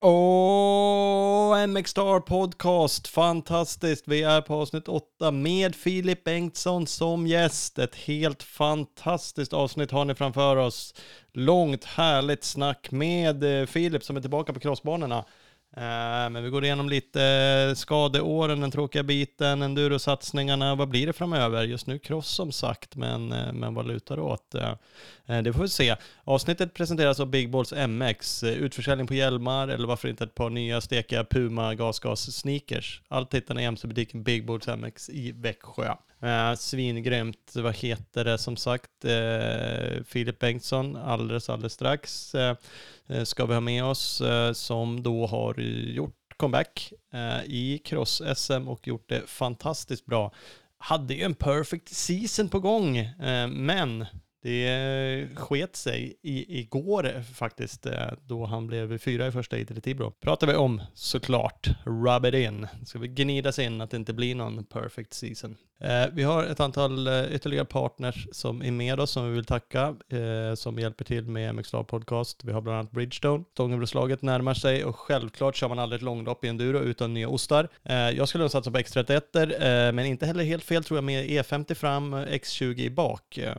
Åh, MX Star Podcast, fantastiskt. Vi är på avsnitt 8 med Filip Bengtsson som gäst. Ett helt fantastiskt avsnitt har ni framför oss. Långt härligt snack med eh, Filip som är tillbaka på crossbanorna. Eh, men vi går igenom lite eh, skadeåren, den tråkiga biten, endurosatsningarna, vad blir det framöver? Just nu cross som sagt, men, eh, men vad lutar det åt? Det får vi se. Avsnittet presenteras av Big Balls MX, utförsäljning på hjälmar eller varför inte ett par nya stekiga Puma gasgas sneakers. Allt hittar ni i MC-butiken Big Balls MX i Växjö. Eh, svingrymt, vad heter det som sagt? Eh, Filip Bengtsson alldeles, alldeles strax eh, eh ska vi ha med oss eh, som då har gjort comeback eh, i cross-SM och gjort det fantastiskt bra. Hade ju en perfect season på gång, eh, men det eh, sket sig i, igår faktiskt, eh, då han blev fyra i första heatet i Tibro. Pratar vi om såklart, rub it in. Ska vi gnidas in att det inte blir någon perfect season. Eh, vi har ett antal eh, ytterligare partners som är med oss som vi vill tacka, eh, som hjälper till med MXLA Podcast. Vi har bland annat Bridgestone. Stångebroslaget närmar sig och självklart kör man aldrig ett långlopp i enduro utan nya ostar. Eh, jag skulle nog satsa på X31, eh, men inte heller helt fel tror jag med E50 fram, X20 i bak. Eh,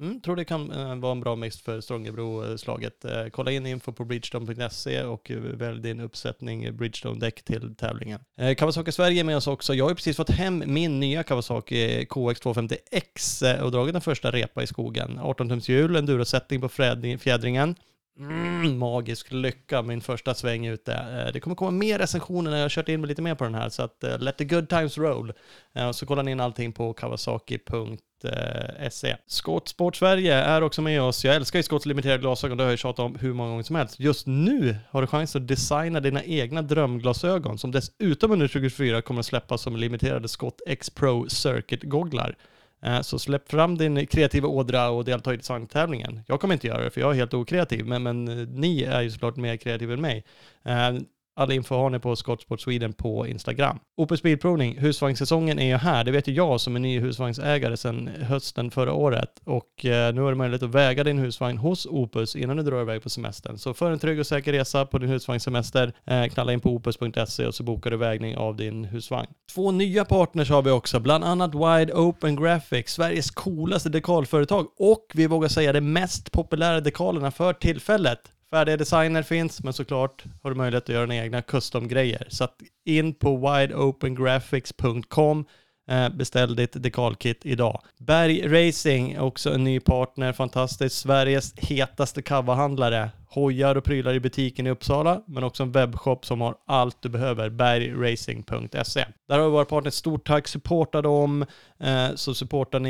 Mm, tror det kan eh, vara en bra mix för Strångebro-slaget. Eh, kolla in info på bridgestone.se och eh, välj din uppsättning Bridgestone-däck till tävlingen. Eh, Kawasaki Sverige är med oss också. Jag har ju precis fått hem min nya Kawasaki eh, KX250X eh, och dragit den första repa i skogen. 18-tums hjul, endurosättning på fjädringen. Mm, magisk lycka, min första sväng ute. Eh, det kommer komma mer recensioner när jag har kört in mig lite mer på den här, så att eh, let the good times roll. Eh, så kollar ni in allting på kawasaki.se. Skottsport Sverige är också med oss. Jag älskar ju skotts limiterade glasögon, det har jag tjatat om hur många gånger som helst. Just nu har du chans att designa dina egna drömglasögon, som dessutom under 2024 kommer att släppas som limiterade skott X Pro Circuit-gogglar. Eh, så släpp fram din kreativa ådra och delta i designtävlingen. Jag kommer inte göra det för jag är helt okreativ, men, men eh, ni är ju såklart mer kreativa än mig. Eh, All info har ni på Skottsport Sweden på Instagram. Opus Bilprovning, husvagnssäsongen är ju här. Det vet ju jag som är ny husvagnsägare sedan hösten förra året. Och eh, nu har du möjlighet att väga din husvagn hos Opus innan du drar iväg på semestern. Så för en trygg och säker resa på din husvagnssemester, eh, knalla in på opus.se och så bokar du vägning av din husvagn. Två nya partners har vi också, bland annat Wide Open Graphics, Sveriges coolaste dekalföretag och vi vågar säga det mest populära dekalerna för tillfället. Färdiga designer finns, men såklart har du möjlighet att göra dina egna custom-grejer. Så att in på wideopengraphics.com Eh, beställ ditt dekalkit idag. Berg Racing, också en ny partner, fantastiskt. Sveriges hetaste kavahandlare. Hojar och prylar i butiken i Uppsala, men också en webbshop som har allt du behöver. Bergracing.se. Där har vi våra partners. Stort tack, supporta dem. Eh, så supportar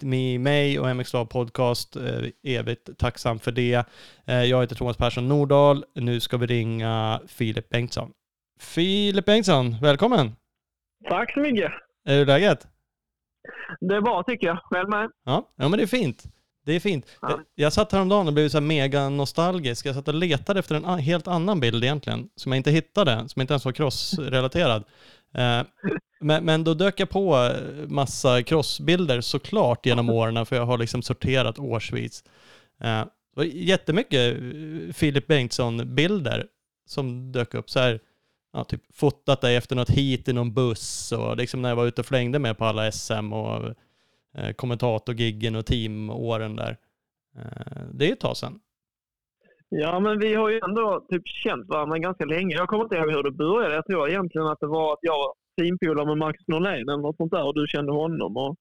ni mig och MX Podcast. Eh, Evigt tacksam för det. Jag heter Thomas Persson Nordahl. Nu ska vi ringa Filip Bengtsson. Filip Bengtsson, välkommen! Tack så mycket. Är det läget? Det är bra tycker jag. Själv med? Ja, ja men det är fint. Det är fint. Ja. Jag- Jag satt häromdagen och blev så mega nostalgisk. Jag satt och letade efter en helt annan bild egentligen, som jag inte hittade, som inte ens var crossrelaterad. Eh, men, men då dök jag på massa crossbilder såklart genom åren, för jag har liksom sorterat årsvis. Eh, Det var jättemycket eh, Filip Bengtsson-bilder som dök upp. Så här, ja, typ fotat dig efter något hit i någon buss och liksom när jag var ute och flängde med på alla SM och eh, kommentatorgiggen och teamåren där. Eh, det är ett tag sedan. Ja, men vi har ju ändå typ känt varandra ganska länge. Jag kommer inte ihåg hur det började. Jag tror egentligen att det var att jag var teampolare med Max Norlén eller något sånt där och du kände honom. Och på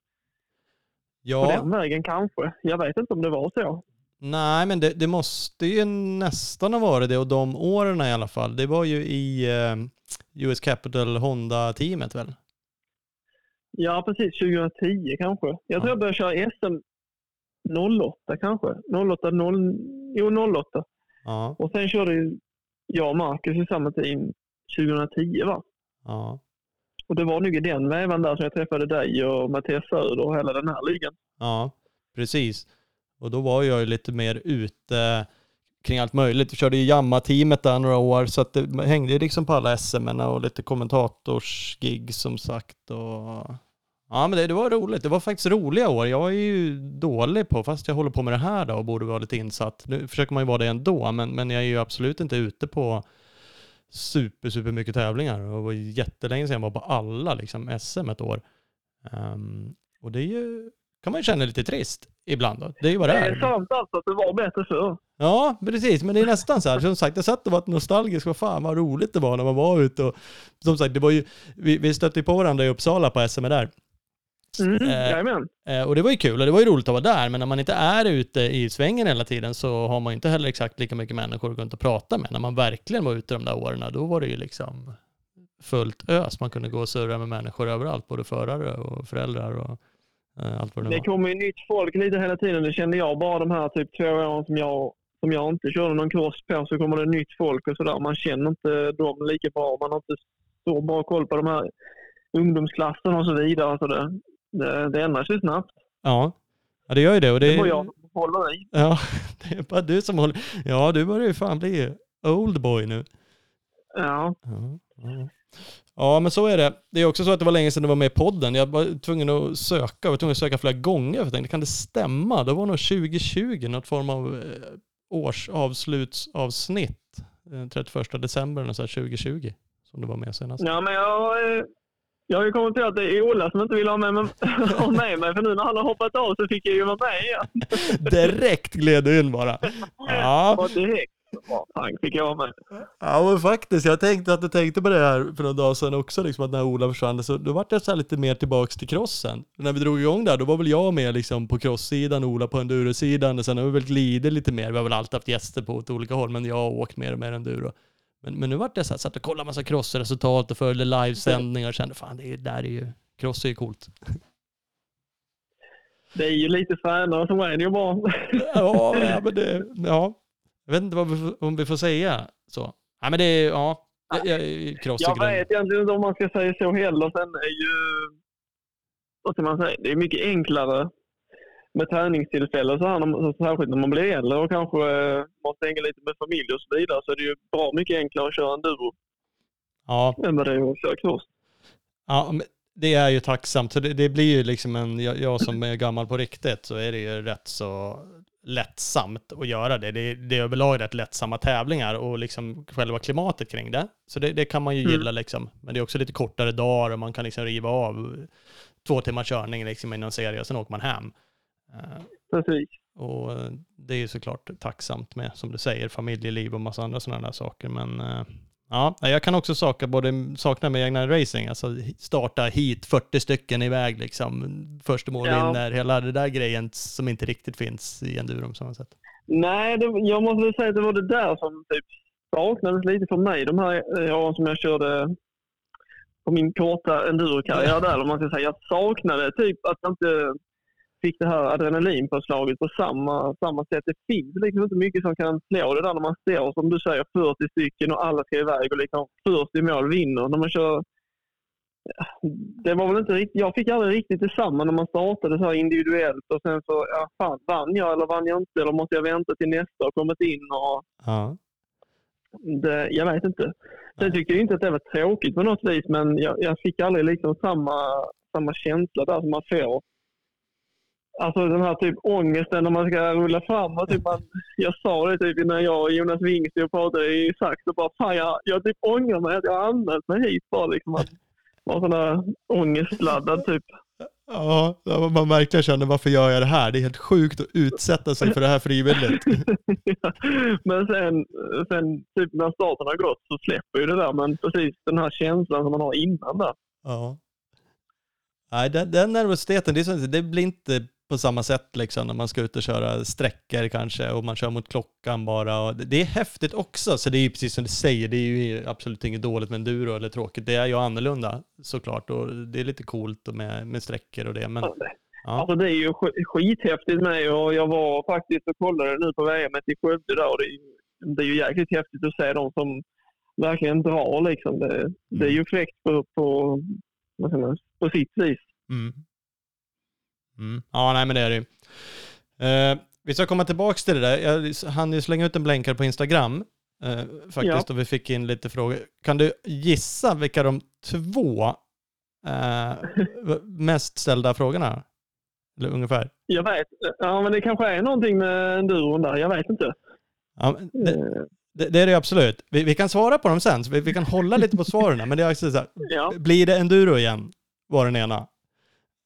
Ja, den vägen kanske. Jag vet inte om det var så. Nej men det, det måste ju nästan ha varit det och de åren i alla fall. Det var ju i eh, US Capital Honda-teamet väl? Ja, precis. 2010 kanske. Jag tror jag började köra SM 08 kanske. 08, 0, jo 08. Ja, Och sen körde ju jag och Marcus i samma team 2010 va? ja, Och det var nog i den vävan där som jag träffade dig och Mattias Söder och hela den här ligan. ja, precis. Och då var jag ju lite mer ute kring allt möjligt. Jag körde ju Jamma-teamet där några år, så att det hängde ju liksom på alla SM och lite kommentatorsgig som sagt. Och... Ja, men det, det var roligt. Det var faktiskt roliga år. Jag är ju dålig på, fast jag håller på med det här då och borde vara lite insatt. Nu försöker man ju vara det ändå, men, men jag är ju absolut inte ute på super, super mycket tävlingar och det var jättelänge sedan jag var på alla liksom SM ett år. Um, och det är ju, kan man ju känna lite trist ibland då. Det är ju vad det är. Det är sant alltså att det var bättre förr. Ja, precis. Men det är nästan så här. Som sagt, jag satt och var nostalgisk. Vad fan vad roligt det var när man var ute och som sagt, det var ju, vi, vi stötte på varandra i Uppsala på SM där. Mm, Eh. Eh, och det var ju kul och det var ju roligt att vara där, men när man inte är ute i svängen hela tiden så har man inte heller exakt lika mycket människor att runt och prata med. När man verkligen var ute de där åren, då var det ju liksom fullt ös. Man kunde gå och surra med människor överallt, både förare och föräldrar och allt vad det Det var. kommer ju nytt folk lite hela tiden. Det kände jag bara de här typ två åren som jag, som jag inte körde någon kurs på så kommer det nytt folk och sådär. Man känner inte dem lika bra. Man har inte så bra koll på de här ungdomsklasserna och så vidare. Så det, det, det ändras ju snabbt. Ja. ja, det gör ju det. Och det, Det var jag som håller i. Ja, det är bara du som håller... Ja, du börjar ju fan bli old boy nu. Ja. Ja, ja. Ja, men så är det. Det är också så att det var länge sedan du var med i podden. Jag var tvungen att söka, jag var tvungen att söka flera gånger. För jag tänkte, kan det stämma? Det var nog 2020, något form av eh, årsavslutsavsnitt. Eh, 31 december eller så här 2020, som du var med senast. ja, men jag, eh, jag har ju kommit på att det är Ola som inte vill ha med, mig- ha med mig. För nu när han har hoppat av så fick jag ju vara med igen. Direkt gled du in bara. Ja, Och direkt. Ja, pang fick jag med. Ja men faktiskt, jag tänkte att du tänkte på det här för några dagar sedan också, liksom att när Ola försvann, så då vart jag så här lite mer tillbaks till crossen. När vi drog igång där, då var väl jag med liksom på crosssidan, Ola på endurosidan, och sen har vi väl glidit lite mer, vi har väl alltid haft gäster på åt olika håll, men jag har åkt mer och mer enduro. Men, men nu vart det så här, satt och kollade massa crossresultat och följde livesändningar och kände fan, det är, där är ju, cross är ju coolt. Det är ju lite fränare som är det ju bra. ja, ja, men det, ja. Jag vet inte vad om vi får säga så. Nej men det är, ja, jag, jag, Jag vet egentligen inte om man ska säga så heller. Sen är ju, vad ska man säga, det är mycket enklare med träningstillfällen så här, när särskilt när man blir äldre och kanske eh, måste hänga lite med familj och så vidare så är det ju bra mycket enklare att köra enduro Ja, än vad det är att köra cross. Ja, men det är ju tacksamt. Så det, det blir ju liksom en, jag, jag som är gammal på riktigt så är det ju rätt så lättsamt att göra det. Det, det är överlag rätt lättsamma tävlingar och liksom själva klimatet kring det. Så det, det kan man ju Mm. gilla liksom. Men det är också lite kortare dagar och man kan liksom riva av två timmars körning liksom i någon serie och sen åker man hem. Eh, Precis. och det är ju såklart tacksamt med, som du säger, familjeliv och massa andra sådana där saker. Men eh, ja, jag kan också sakna, både sakna med egna racing, alltså starta hit 40 stycken iväg liksom. Första mål Ja. vinner, hela det där grejen som inte riktigt finns i enduron på samma sätt. Nej, det, jag måste säga att det var det där som typ saknades lite för mig. De här eh, åren som jag körde på min korta endurokarriär där, om man ska säga. Jag saknade typ att jag inte fick det här adrenalinpåslaget på samma, samma sätt. Det finns liksom inte mycket som kan slå det där när man står, som du säger, 40 stycken och alla ska iväg och liksom först i mål vinner. När man kör det var väl inte riktigt, jag fick aldrig riktigt detsamma när man startade så individuellt och sen så, ja fan, vann jag eller vann jag inte? Eller måste jag vänta till nästa och kommit in och Ja. det, jag vet inte. Sen tyckte jag inte att det var tråkigt på något vis, men jag, jag fick aldrig liksom samma, samma känsla där som man får. Alltså den här typ ångesten när man ska rulla fram. Och typ man, jag sa det typ när jag och Jonas Wing och pratade i Sax och bara fan jag, jag typ ångrar mig att jag anmält mig hit bara liksom. Att vara sån där ångestladdad typ. Ja, man verkligen känner varför gör jag det här? Det är helt sjukt att utsätta sig för det här frivilligt. Men sen, sen typ när starten har gått så släpper ju det där. Men precis den här känslan som man har innan där. Ja. Nej, den, den nervositeten, det, så, det blir inte på samma sätt liksom när man ska ut och köra sträckor kanske och man kör mot klockan bara. Och det, är häftigt också, så det är ju precis som du säger, det är ju absolut inget dåligt med enduro eller tråkigt. Det är ju annorlunda såklart och det är lite coolt med, med sträckor och det. Men, ja. Alltså det är ju sk- skithäftigt med och jag var faktiskt och kollade nu på VM i Skövde där och det är, det är ju jäkligt häftigt att se de som verkligen drar liksom. Det, det är ju fräckt på, på, på sitt vis. Mm. Mm. Ja, nej men det är det ju. Eh, vi ska komma tillbaka till det där. Jag hann ju slänga ut en blänkare på Instagram eh, faktiskt och vi fick in lite frågor. Kan du gissa vilka de två eh, mest ställda frågorna är? Eller ungefär? Jag vet, ja men det kanske är någonting med enduron där, jag vet inte. Ja, det, Det, det är det absolut. Vi, vi kan svara på dem sen, så vi, vi kan hålla lite på svaren. Men det är också så här, Ja. blir det enduro igen? Var den ena.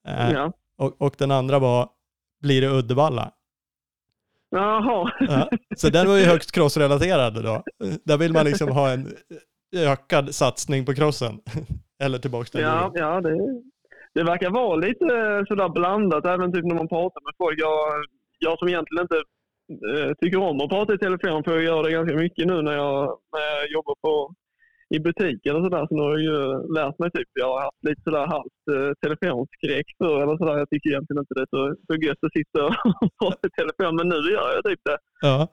Eh, ja. Och, och den andra var, blir det Uddevalla? Jaha. Ja. Så den var ju högst crossrelaterad då. Där vill man liksom ha en ökad satsning på crossen. Eller tillbaka till Ja, enduro. ja det, det verkar vara lite sådär blandat även typ när man pratar med folk. Jag, jag som egentligen inte eh, tycker om att prata i telefon för jag gör det ganska mycket nu när jag, när jag jobbar på, i butiker och sådär. Så nu har jag ju lärt mig typ. Jag har haft lite sådär halvt eh, telefonskräck för eller sådär. Jag tycker egentligen inte det är så, så gött att sitta och prata i telefon men nu gör jag typ det. Ja.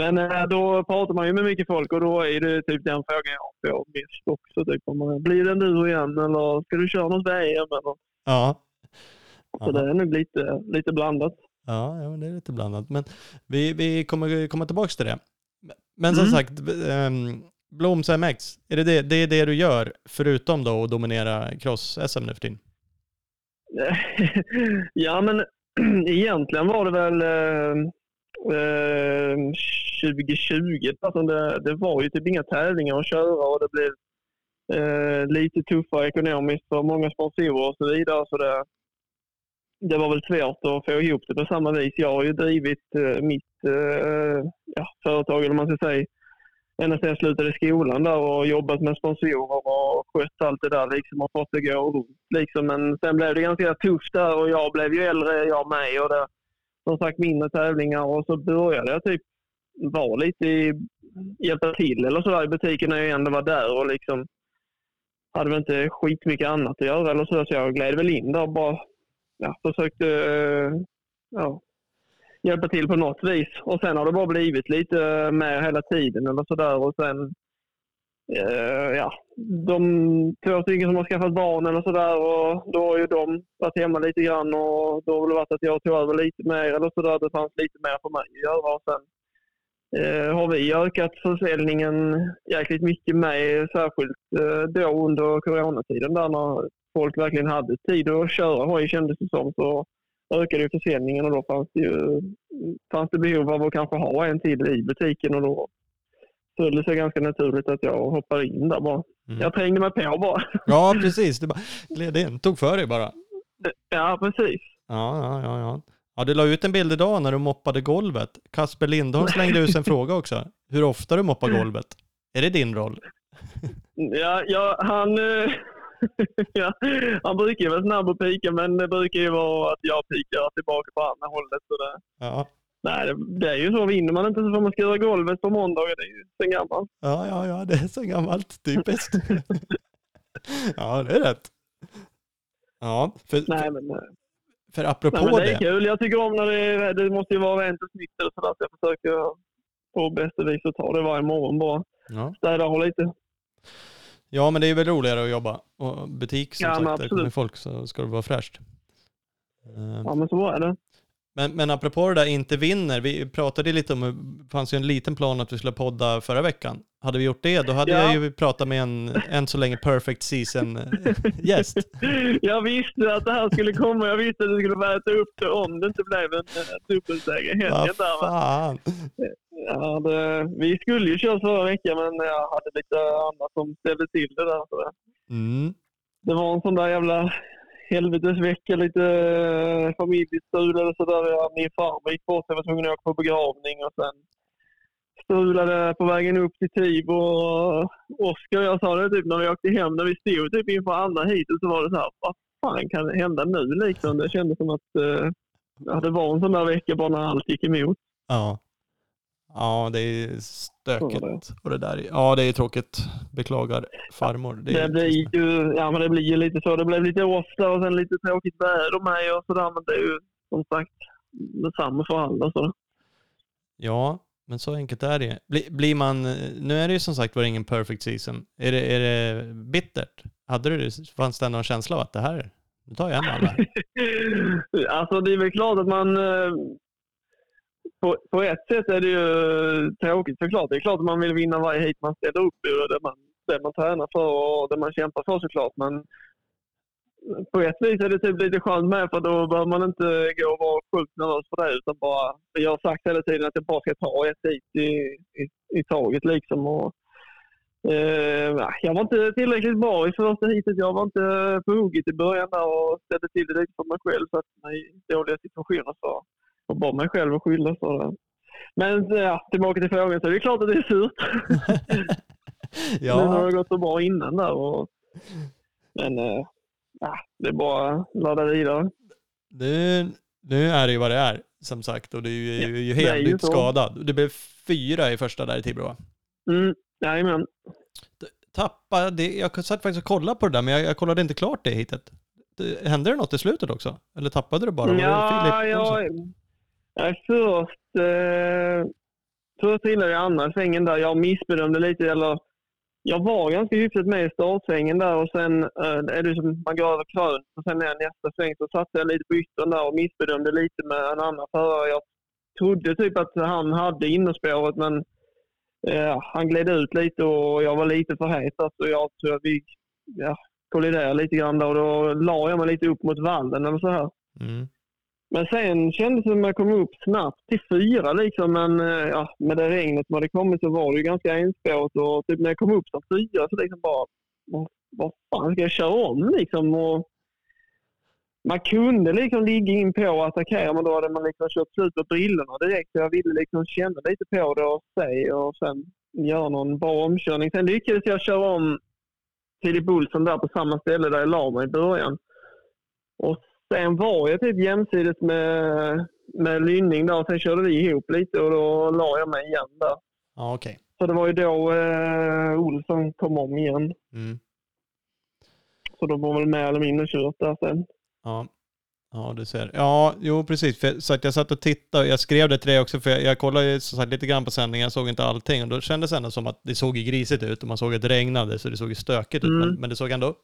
Men eh, då pratar man ju med mycket folk och då är det typ den frågan jag får mest också. Typ, om man, blir det duo igen eller ska du köra något VM? Eller? Ja. Så det är nog lite, lite blandat. Ja, ja, det är lite blandat. Men vi, vi kommer komma tillbaka till det. Men som Mm. sagt, um, Bloms MX, är det det, det är det du gör förutom då att dominera cross-SM nu för tiden? ja, men egentligen var det väl eh, eh 2020. Alltså det, det var ju typ inga tävlingar att köra och det blev eh, lite tuffare ekonomiskt för många sponsorer och så vidare. Så det, det var väl svårt att få ihop det på samma vis. Jag har ju drivit eh, mitt eh, ja, företag, eller vad man ska säga, ända sedan jag slutade skolan där och jobbat med sponsorer och skött allt det där liksom och fått det gå runt. Liksom. Men sen blev det ganska tufft där och jag blev ju äldre, jag med. Och det, som sagt mindre tävlingar och så började jag typ vara lite i, hjälpa till eller sådär i butiken när jag ändå var där och liksom hade väl inte skitmycket annat att göra eller så, så jag gled väl in där och bara ja, försökte eh, ja, hjälpa till på något vis. Och sen har det bara blivit lite eh, mer hela tiden eller sådär och sen eh, ja, de två stycken som har skaffat barn eller sådär och då har ju de varit hemma lite grann och då har det varit att jag tog över lite mer eller sådär. Det fanns lite mer för mig att göra och sen eh, har vi ökat försäljningen jäkligt mycket med, särskilt eh, då under coronatiden där när folk verkligen hade tid att köra hoj kändes det som så ökade ju försäljningen och då fanns det ju fanns det behov av att kanske ha en till i butiken och då föll det sig ganska naturligt att jag hoppade in där bara. Mm. Jag trängde mig på bara. Ja, precis. Du bara gled in, tog för dig bara. Ja, precis. Ja, ja, ja, ja. Ja, du la ut en bild idag när du moppade golvet. Kasper Lindholm slängde ut en fråga också. Hur ofta du moppar golvet? Är det din roll? Ja, ja han, eh, ja, han brukar ju vara snabb att pika men det brukar ju vara att jag pikar tillbaka på andra hållet. Så det, Ja, nej, det, det är ju så. Vinner man inte så får man skura golvet på måndagar. Det är ju sen gammalt. ja, ja, ja det är så gammalt. Typiskt. ja, det är rätt. Ja, för, Nej, men, eh, för nej, apropå men det är det. kul. Jag tycker om när det, det måste ju vara rent och snyggt. Så jag försöker på bästa vis att ta det varje morgon bara. Ja. Städa och lite. Ja, men det är väl roligare att jobba. Och butik som Ja, sagt, där kommer folk så ska det vara fräscht. Eh, Ja, men så är det. Men, men apropå det där inte vinner, vi pratade lite om, det fanns ju en liten plan att vi skulle podda förra veckan. Hade vi gjort det, då hade Ja. jag ju pratat med en, än så länge perfect season eh. Jag visste att det här skulle komma. Jag visste att du skulle börja ta upp det om det inte blev en dubbelseger helgen. Vad fan. Ja, det, vi skulle ju köra förra veckan men jag hade lite annat som ställde till det där. Så det, Mm. det var en sån där jävla helvetesvecka, lite uh, familjestrul eller sådär. Min farmor gick bort, jag var tvungen att åka på begravning och sen strulade på vägen upp till Tib och Oskar och jag sa det typ när vi åkte hem, när vi stod typ inför andra heatet så var det så här, vad fan kan hända nu liksom? Det kändes som att ja, det var en sån där vecka bara när allt gick emot. Ja. Ja, det är stökigt. Och det där, ja det är tråkigt. Beklagar farmor. Det, Det blir ju, ja men det blir ju lite så. Det blev lite ofta och sen lite tråkigt väder med och sådär. Men det är ju som sagt detsamma för alla. Så. Ja, men så enkelt är det. Bli, blir man, nu är det ju som sagt var ingen perfect season. Är det, är det bittert? Hade du fanns det någon känsla av att det här, nu tar jag hem alla? alltså det är väl klart att man... På, på ett sätt är det ju eh, tråkigt såklart. Det är klart att man vill vinna varje hit man ställer upp i och det man, det man tränar för och det man kämpar för såklart. Men på ett vis är det typ lite skönt med för då behöver man inte gå och vara sjukt nervös för det utan bara, jag har sagt hela tiden att jag bara ska ta ett hit i, i, i taget liksom. Och, eh, jag var inte tillräckligt bra i första hitet. Jag var inte på hugget i början där och ställde till det lite för mig själv. Satt mig i dåliga situationer så och bara mig själv att skylla för det. Men ja, tillbaka till frågan så det är klart att det är surt. ja. Har det gått så bra innan där. Och, men äh, det är bara att ladda vidare. Nu, nu är det ju vad det är, som sagt. Och du är ju, ja, ju helt nytt skadad. Det blev fyra i första där i Tibro, va? Mm, jajamän. Tappade, jag satt faktiskt och kollade på det där, men jag, jag kollade inte klart det hitet. Hände det något i slutet också? Eller tappade du bara? Ja, jag, Nej, först, eh, först trillade jag i andra svängen där. Jag missbedömde lite, eller jag var ganska hyfsat med i startsvängen där och sen eh, är det som man går över krön och sen är nästa sväng så satte jag lite på yttern där och missbedömde lite med en annan förare. Jag trodde typ att han hade innerspåret men eh, han gled ut lite och jag var lite för het så jag tror att vi ja, kolliderade lite grann där och då la jag mig lite upp mot vallen eller så här. Mm. Men sen kändes det som att jag kom upp snabbt till fyra liksom. Men eh, ja, med det regnet som hade kommit så var det ju ganska enspårigt. Och typ när jag kom upp som fyra så liksom bara, vad, vad fan ska jag köra om liksom? Och man kunde liksom ligga in på och attackera men då hade man liksom kört slut på brillorna direkt. Så jag ville liksom känna lite på det och se och sen göra någon bra omkörning. Sen lyckades jag köra om Filip Olsson där på samma ställe där jag la mig i början. Och Sen var jag typ jämsides med, med Lynning där och sen körde vi ihop lite och då la jag mig igen där. Ja, okay. Så det var ju då eh, Olsson kom om igen. Mm. Så då var väl mer eller mindre kört där sen. Ja. Ja, du ser. Ja, jo precis. För, så att jag satt och tittade, jag skrev det till dig också, för jag, jag kollade ju så lite grann på sändningen, jag såg inte allting och då kändes det ändå som att det såg grisigt ut och man såg att det regnade så det såg ju stökigt mm. ut, men, men det såg ändå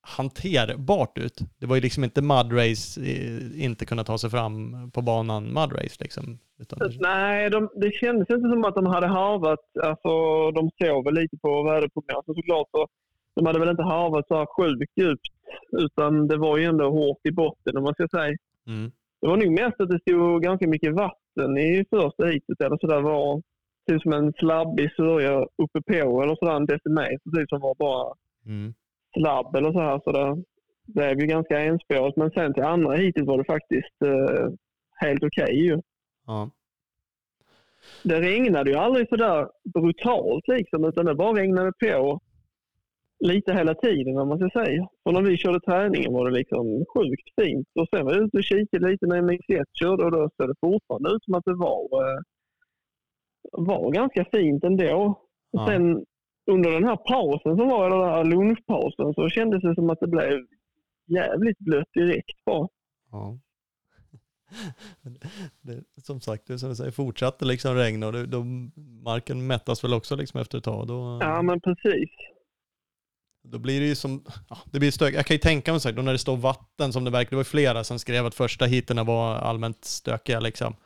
hanterbart ut. Det var ju liksom inte mudrace, eh, inte kunna ta sig fram på banan mudrace liksom. Utan... Nej, de, det kändes inte som att de hade harvat, alltså de såg väl lite på väderprognosen såklart. Så de hade väl inte harvat så här sjukt djupt, utan det var ju ändå hårt i botten om man ska säga. Mm. Det var nog mest att det stod ganska mycket vatten i första heatet eller sådär var typ som en slabbig sörja uppe på eller sådär en decimeter typ som var bara mm slabb eller så här. Så det blev ju ganska enspårigt. Men sen till andra hittills var det faktiskt eh, helt okej okay, ju. Ja. Det regnade ju aldrig så där brutalt liksom, utan det bara regnade på lite hela tiden om man ska säga. Och när vi körde träningen var det liksom sjukt fint. Och sen var jag ute och kikade lite när MX1 körde och då såg det fortfarande ut som att det var, eh, var ganska fint ändå. Ja. Sen under den här pausen som var, den här lunchpausen, så kändes det som att det blev jävligt blött direkt bara. Ja. Det, som sagt, det som säger, fortsatte liksom regna och det, då, marken mättas väl också liksom efter ett tag. Då, ja, men precis. Då blir det ju som, ja, det blir stök. Jag kan ju tänka mig så här, då när det står vatten som det verkar, det var flera som skrev att första hiterna var allmänt stökiga liksom.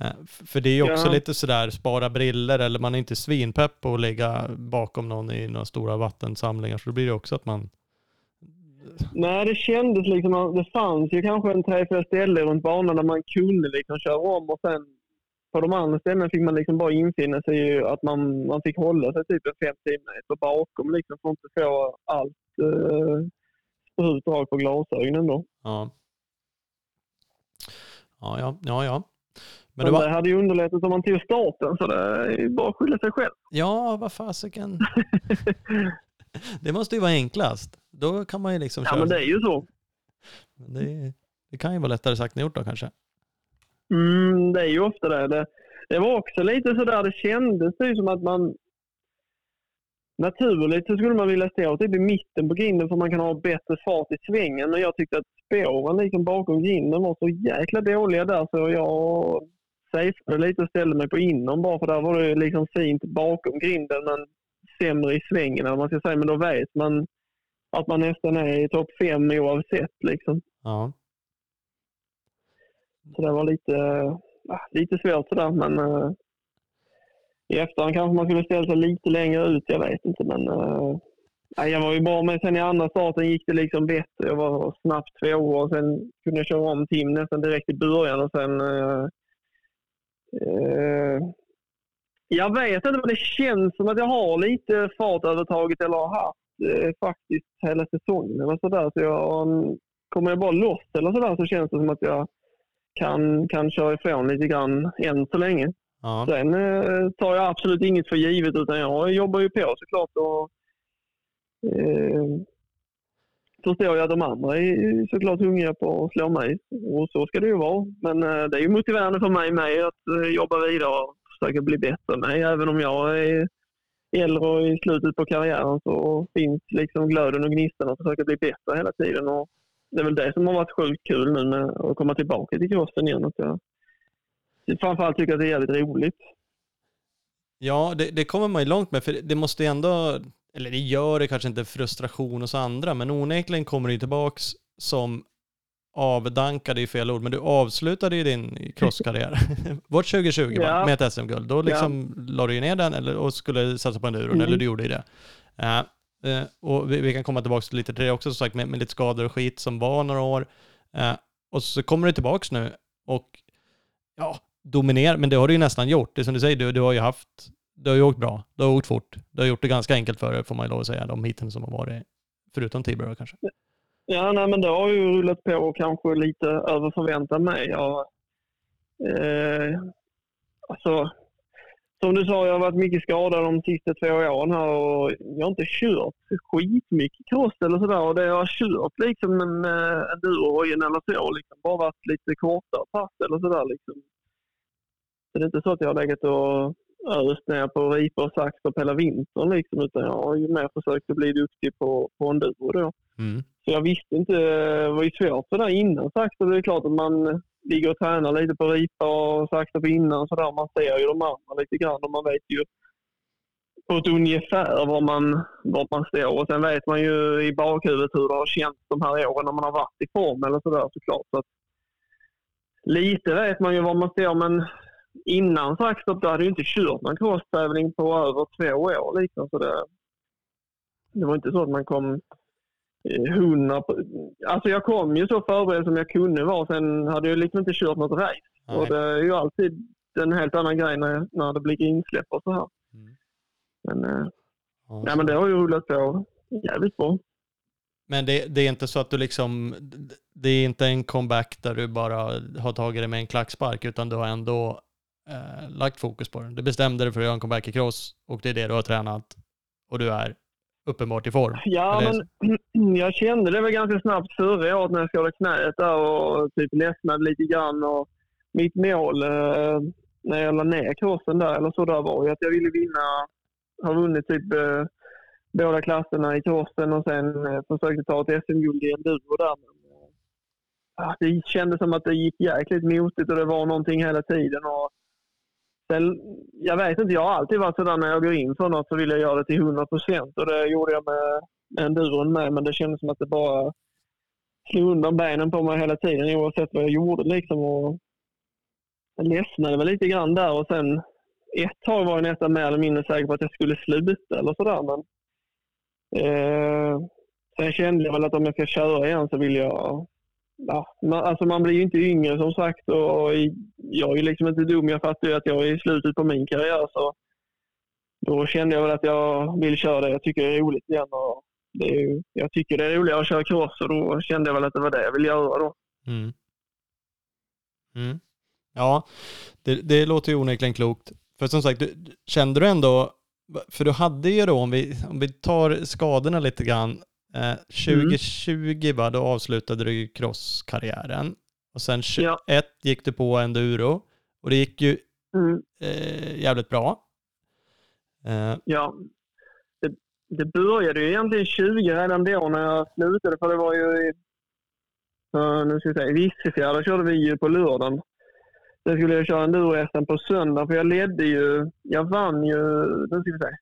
Eh, för det är ju också ja. lite sådär, spara briller eller man är inte svinpepp på att ligga bakom någon i några stora vattensamlingar. Så då blir det också att man... Nej, det kändes liksom, det fanns ju kanske en tre, fyra ställen runt banan där man kunde liksom köra om och sen på de andra ställena fick man liksom bara infinna sig att man, man fick hålla sig typ en 5 meter bakom liksom för att inte få allt eh, sprut på glasögonen då. Ja. Ja, ja, ja, ja. Men, det, var... det hade ju underlättat om man tog starten, så det är bara att skylla sig själv. Ja, vad fasiken. det måste ju vara enklast. Då kan man ju liksom köra. Ja, men det är ju så. Det, det, kan ju vara lättare sagt än gjort då kanske. Mm, det är ju ofta det. det. Det var också lite sådär, det kändes ju som att man Naturligt så skulle man vilja stå typ i mitten på grinden för man kan ha bättre fart i svängen. Men jag tyckte att spåren liksom bakom grinden var så jäkla dåliga där så jag safeade lite och ställde mig på inom bara för där var det liksom fint bakom grinden men sämre i svängen eller man ska säga. Men då vet man att man nästan är i topp fem oavsett liksom. Ja. Så det var lite, lite svårt sådär men äh, i efterhand kanske man skulle ställa sig lite längre ut, jag vet inte men Nej, jag var ju bra med. Sen i andra starten gick det liksom bättre. Jag var snabbt tvåa och sen kunde jag köra om Tim nästan direkt i början och sen... Eh, eh, jag vet inte, men det känns som att jag har lite fartövertaget eller har haft eh, faktiskt hela säsongen eller sådär. Så jag, kommer jag bara loss eller sådär så känns det som att jag kan, kan köra ifrån lite grann än så länge. Ja. Sen eh, tar jag absolut inget för givet utan jag jobbar ju på såklart. Och, eh, förstår jag att de andra är såklart hungriga på att slå mig. Och så ska det ju vara. Men eh, det är ju motiverande för mig med att eh, jobba vidare och försöka bli bättre med. Även om jag är äldre och i slutet på karriären så finns liksom glöden och gnistan att försöka bli bättre hela tiden. Och det är väl det som har varit sjukt kul nu med att komma tillbaka till crossen igen. Att jag framförallt tycker att det är jävligt roligt. Ja, det, det kommer man ju långt med, för det måste ju ändå, eller det gör det kanske inte frustration hos andra, men onekligen kommer det ju tillbaks som avdankade i fel ord, men du avslutade ju din crosskarriär. Vårt 2020 ja. med ett SM-guld. Då liksom ja. la du ju ner den eller, och skulle satsa på enduron, mm. eller du gjorde ju det. Uh, uh, och vi, vi, kan komma tillbaka lite till det också som sagt, med, med lite skador och skit som var några år. Uh, och så kommer du tillbaks nu och ja, dominerar, men det har du ju nästan gjort. Det är som du säger, du, du har ju haft, du har ju åkt bra, du har åkt fort, du har gjort det ganska enkelt för dig, får man ju lov att säga, de hiten som har varit, förutom Tibro kanske. Ja, nej, men det har ju rullat på kanske lite över förväntan mig. Jag, eh, alltså, som du sa, jag har varit mycket skadad de sista två åren här och jag har inte kört skitmycket cross eller sådär. Och det jag har kört liksom med eh, endurohojen eller så, liksom, bara varit lite kortare pass eller sådär. Liksom. Så det är inte så att jag har legat och öst ner på ripa och sax på hela vintern liksom, utan jag har ju mer försökt att bli duktig på, på enduro då. Mm. Så jag visste inte, det var ju svårt sådär innan sakta. Det är klart att man ligger och tränar lite på ripa och sakta på innan sådär. Man ser ju de andra lite grann och man vet ju på ett ungefär var man, var man står. Och sen vet man ju i bakhuvudet hur det har känts de här åren när man har varit i form eller sådär såklart. Så att, lite vet man ju var man står men innan Saxtorp hade jag inte kört någon crosstävling på över två år. Liksom, så det, det var inte så att man kom hundra... Alltså jag kom ju så förberedd som jag kunde vara. Sen hade jag liksom inte kört något race. Nej. Och det är ju alltid en helt annan grej när, när det blir insläpp och så här. Mm. Men, eh, ja, nej, men det har ju rullat på jävligt bra. Men det, det, är inte så att du liksom, det är inte en comeback där du bara har tagit det med en klackspark, utan du har ändå eh, lagt fokus på den. Du bestämde dig för att göra en comeback i cross och det är det du har tränat och du är uppenbart i form. Ja, men jag kände det väl ganska snabbt förra året när jag skadade knät där och typ ledsnade lite grann. Och mitt mål eh, när jag la ner crossen där, eller så där var ju att jag ville vinna, ha vunnit typ eh, båda klasserna i crossen och sen eh, försökte ta ett SM-guld i enduro där. Men, eh, det kändes som att det gick jäkligt motigt och det var någonting hela tiden. Och Sen, jag vet inte, jag har alltid varit sådär när jag går in för något så vill jag göra det till 100 procent och det gjorde jag med, med enduron med. Men det kändes som att det bara slog undan benen på mig hela tiden oavsett vad jag gjorde. Liksom. Och jag ledsnade väl lite grann där och sen ett tag var jag nästan mer eller mindre säker på att jag skulle sluta eller sådär. Men, eh, sen kände jag väl att om jag ska köra igen så vill jag ja, man, alltså man blir ju inte yngre som sagt och jag är ju liksom inte dum. Jag fattar ju att jag är i slutet på min karriär så då kände jag väl att jag vill köra det jag tycker det är roligt igen. Och det är, jag tycker det är roligare att köra cross och då kände jag väl att det var det jag ville göra då. Mm. Mm. Ja, det, det låter ju onekligen klokt. För som sagt, du, kände du ändå, för du hade ju då, om vi, om vi tar skadorna lite grann, Eh, 2020 mm. va, då avslutade du crosskarriären. Och sen 21 ja. gick du på enduro. Och det gick ju mm. eh, jävligt bra. Eh. Ja. Det, det började ju egentligen 20 redan då när jag slutade. För det var ju i, uh, nu ska vi säga, i Vissefjärda körde vi ju på lördagen. Sen skulle jag köra enduro-SM på söndag. För jag ledde ju, jag vann ju, nu ska vi säga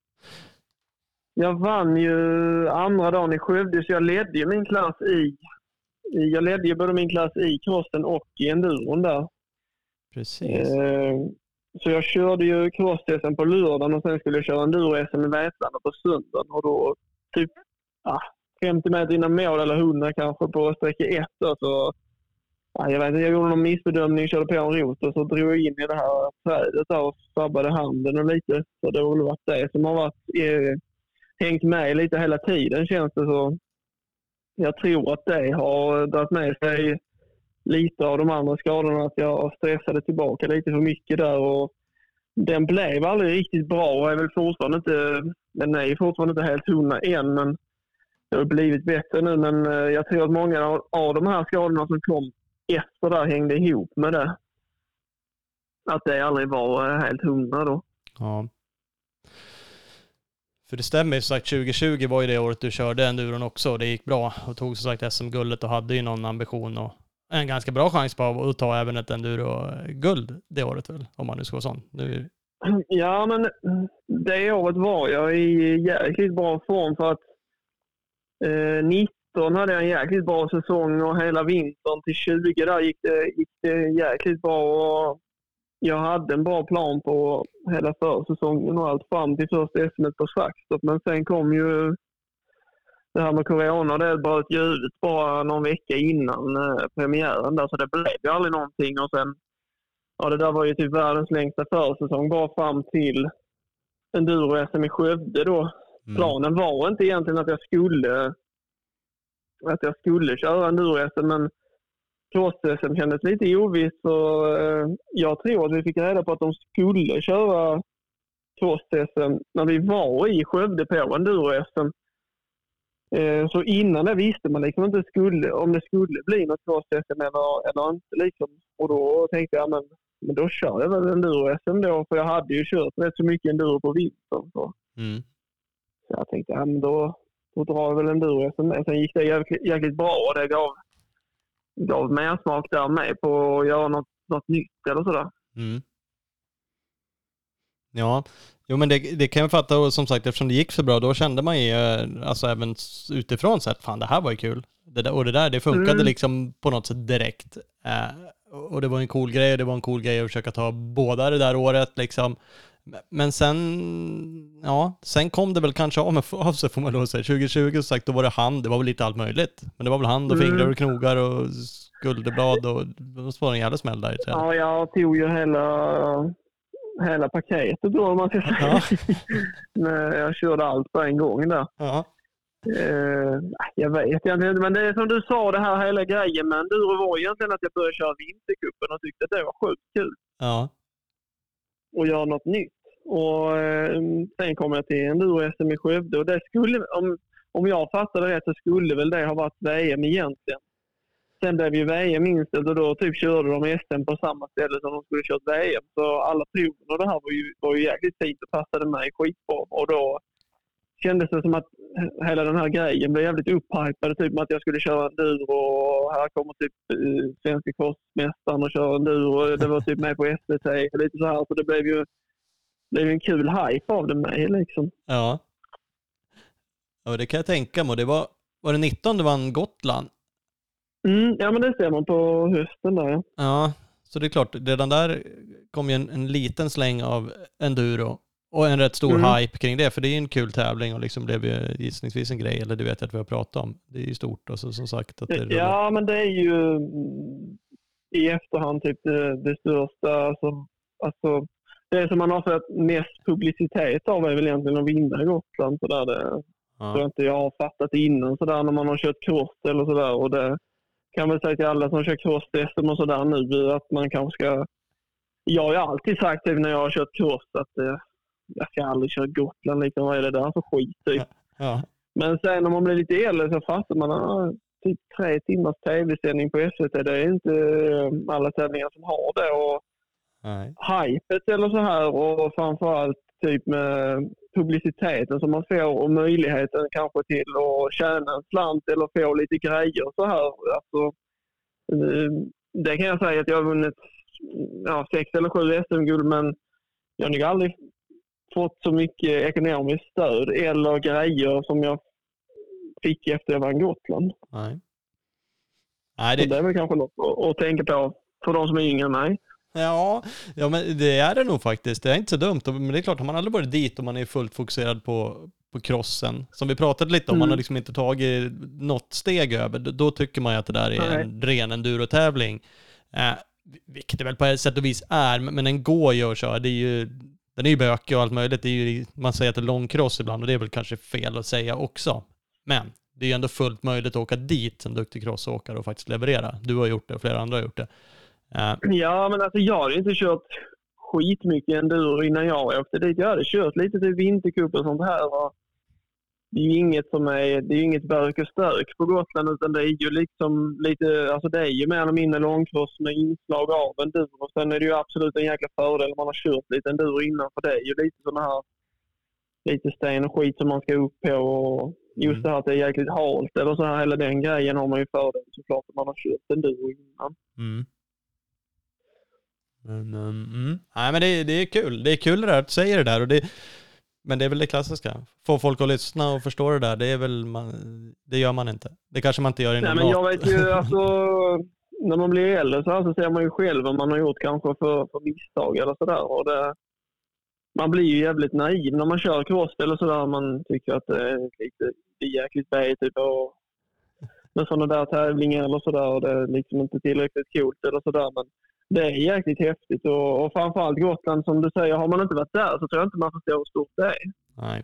jag vann ju andra dagen i Skövde, så jag ledde ju min klass i... Jag ledde ju både min klass i crossen och i enduron där. Precis. Eh, så jag körde ju cross på lördagen och sen skulle jag köra enduro-SM i Vetlanda på söndagen. Och då typ ja, 50 meter innan mål eller 100 kanske på sträcka 1. Så, ja, jag vet inte, jag gjorde någon missbedömning, körde på en rot och så drog jag in i det här trädet där och sabbade handen och lite. Så det har väl varit det som har varit, eh, hängt med lite hela tiden känns det så. Jag tror att det har dragit med sig lite av de andra skadorna, att jag stressade tillbaka lite för mycket där. Och den blev aldrig riktigt bra och är väl fortfarande inte, den är fortfarande inte helt hundra än, men det har blivit bättre nu. Men eh, jag tror att många av de här skadorna som kom efter där hängde ihop med det. Att det aldrig var eh, helt hundra då. Ja. För det stämmer ju sagt, 2020 var ju det året du körde enduron också och det gick bra och tog som sagt SM-guldet och hade ju någon ambition och en ganska bra chans på att ta även ett enduro-guld det året väl, om man nu ska vara sån. Nu... Ja, men det året var jag i jäkligt bra form för att eh, 19 hade jag en jäkligt bra säsong och hela vintern till 20 där gick det, gick det jäkligt bra. Och jag hade en bra plan på hela försäsongen och allt fram till första SM på Svackstopp. Men sen kom ju det här med corona, det bröt ju ut bara någon vecka innan eh, premiären där, så det blev ju aldrig någonting. Och sen, ja det där var ju typ världens längsta försäsong, bara fram till enduro-SM i Skövde då. Mm. Planen var inte egentligen att jag skulle att jag skulle köra enduro-SM, men cross-SM kändes lite ovisst. Och, eh, jag tror att vi fick reda på att de skulle köra cross-SM när vi var i Skövde på enduro-SM. Eh, så innan det visste man liksom inte skulle, om det skulle bli något cross-SM eller, eller inte. Liksom. Och då tänkte jag, men, men då kör jag väl enduro-SM då, för jag hade ju kört rätt så mycket enduro på vintern. Så, mm. så jag tänkte, ja, men då, då drar jag väl enduro-SM. Sen gick det jäkligt, jäkligt bra och det gav, gav mer smak där med på att göra något, något nytt eller sådär. Mm. Ja, jo men det, det kan jag fatta och som sagt eftersom det gick så bra då kände man ju, eh, alltså även utifrån sett, fan det här var ju kul. Det där, och det där, det funkade mm. liksom på något sätt direkt. Eh, och det var en cool grej, och det var en cool grej att försöka ta båda det där året liksom. Men sen, ja, sen kom det väl kanske av, av sig får man lov att säga. 2020 som sagt, då var det hand, det var väl lite allt möjligt. Men det var väl hand och fingrar mm. och knogar och skulderblad och det var en jävla smäll där. Ja, jag tog ju hela hela paketet då, om man ska säga. Ja. jag körde allt på en gång där. Ja. Uh, jag vet egentligen inte, men det är som du sa, det här hela grejen med enduro var egentligen att jag började köra vintercupen och tyckte att det var sjukt kul. Ja. Och göra något nytt. Och eh, sen kom jag till enduro-SM i Skövde och det skulle, om, om jag fattade rätt så skulle väl det ha varit VM egentligen. Sen blev ju VM inställt och då typ körde de SM på samma ställe som de skulle kört VM. Så alla proven och det här var ju, var ju jäkligt fint och passade mig skitbra. Och då kändes det som att hela den här grejen blev jävligt upphypad. Typ med att jag skulle köra enduro och här kommer typ uh, svenska korsmästaren och kör enduro. Det var typ med på SVT och lite så här. Så det blev ju blev en kul hype av det med liksom. Ja. Ja, det kan jag tänka mig. Det var, var det 19 du vann Gotland? Mm, ja, men det ser man på hösten där. Ja, så det är klart, redan där kom ju en, en liten släng av enduro och en rätt stor mm. hype kring det, för det är en kul tävling och liksom blev ju gissningsvis en grej, eller det vet jag att vi har pratat om. Det är ju stort och så, som sagt. Att det ja, men det är ju i efterhand typ det, det största. Alltså, alltså, det som man har fått mest publicitet av är väl egentligen att vinna Gotland. Så där det, ja. tror jag inte jag har fattat innan så där när man har kört cross eller sådär. Och det, kan väl säga till alla som kör cross-SM och sådär nu att man kanske ska... Jag har ju alltid sagt typ, när jag har kört cross att eh, jag ska aldrig köra Gotland. Liksom, vad är det där för skit? Typ. Ja. Men sen när man blir lite äldre så fattar man att ah, typ tre timmars tv-sändning på SVT, det är inte eh, alla tävlingar som har det. Och Nej. Hypet eller så här och framförallt typ med publiciteten som man får och möjligheten kanske till att tjäna en slant eller få lite grejer så här. Alltså, eh, det kan jag säga att jag har vunnit ja, sex eller sju SM-guld men jag har nog aldrig fått så mycket ekonomiskt stöd eller grejer som jag fick efter jag vann Gotland. Nej. Nej, det... det är väl kanske något att, att tänka på för de som är yngre än mig. Ja, ja, men det är det nog faktiskt. Det är inte så dumt. Men det är klart, har man aldrig varit dit och man är fullt fokuserad på, på crossen, som vi pratade lite om, Mm. man har liksom inte tagit något steg över, då, tycker man ju att det där är Nej. en ren endurotävling. Eh, vilket det väl på ett sätt och vis är, men går ju att köra. Det är ju, den är ju bökig och allt möjligt. Det är ju, man säger att det är långcross ibland och det är väl kanske fel att säga också. Men det är ju ändå fullt möjligt att åka dit som duktig crossåkare och faktiskt leverera. Du har gjort det och flera andra har gjort det. Eh, Ja, men alltså jag hade inte kört skitmycket enduro innan jag åkte dit. Jag hade kört lite till vintercup och sånt här. Och det är ju inget som är, det är ju inget bök och stök på Gotland utan det är ju liksom lite, alltså det är ju mer eller mindre långcross med inslag av enduro. Sen är det ju absolut en jäkla fördel om man har kört lite enduro innan för det är ju lite sådana här, lite sten och skit som man ska upp på och just Mm. det här att det är jäkligt halt eller så här, hela den grejen har man ju fördel såklart om man har kört enduro innan. Mm. Men, um, mm. Nej men det, det är kul. Det är kul det där att säger det där. Och det, men det är väl det klassiska. Få folk att lyssna och förstå det där, det är väl man, det gör man inte. Det kanske man inte gör i Nej, men jag vet ju alltså, när man blir äldre så, här så ser man ju själv vad man har gjort kanske för, för misstag eller sådär. Man blir ju jävligt naiv när man kör cross eller sådär. Man tycker att det är lite det är jäkligt B typ och med sådana där tävlingar eller sådär och det är liksom inte tillräckligt coolt eller sådär. Men det är jäkligt häftigt och, och framförallt Gotland som du säger, har man inte varit där så tror jag inte man förstår hur stort det är. Nej.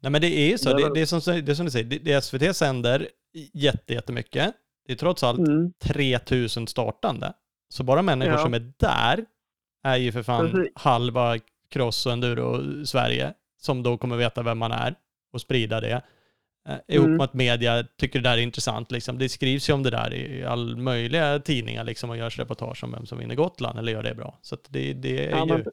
Nej men det är så, Det det, är som, det är som du säger, det, det SVT sänder jätte, jättemycket. Det är trots allt Mm. 3000 startande. Så bara människor Ja. som är där är ju för fan Precis. halva cross och enduro Sverige som då kommer veta vem man är och sprida det. Eh, ihop Mm. med att media tycker det där är intressant. Liksom. Det skrivs ju om det där i all möjliga tidningar liksom, och görs reportage om vem som vinner Gotland eller gör det bra. Så det, det är Ja, ju, men-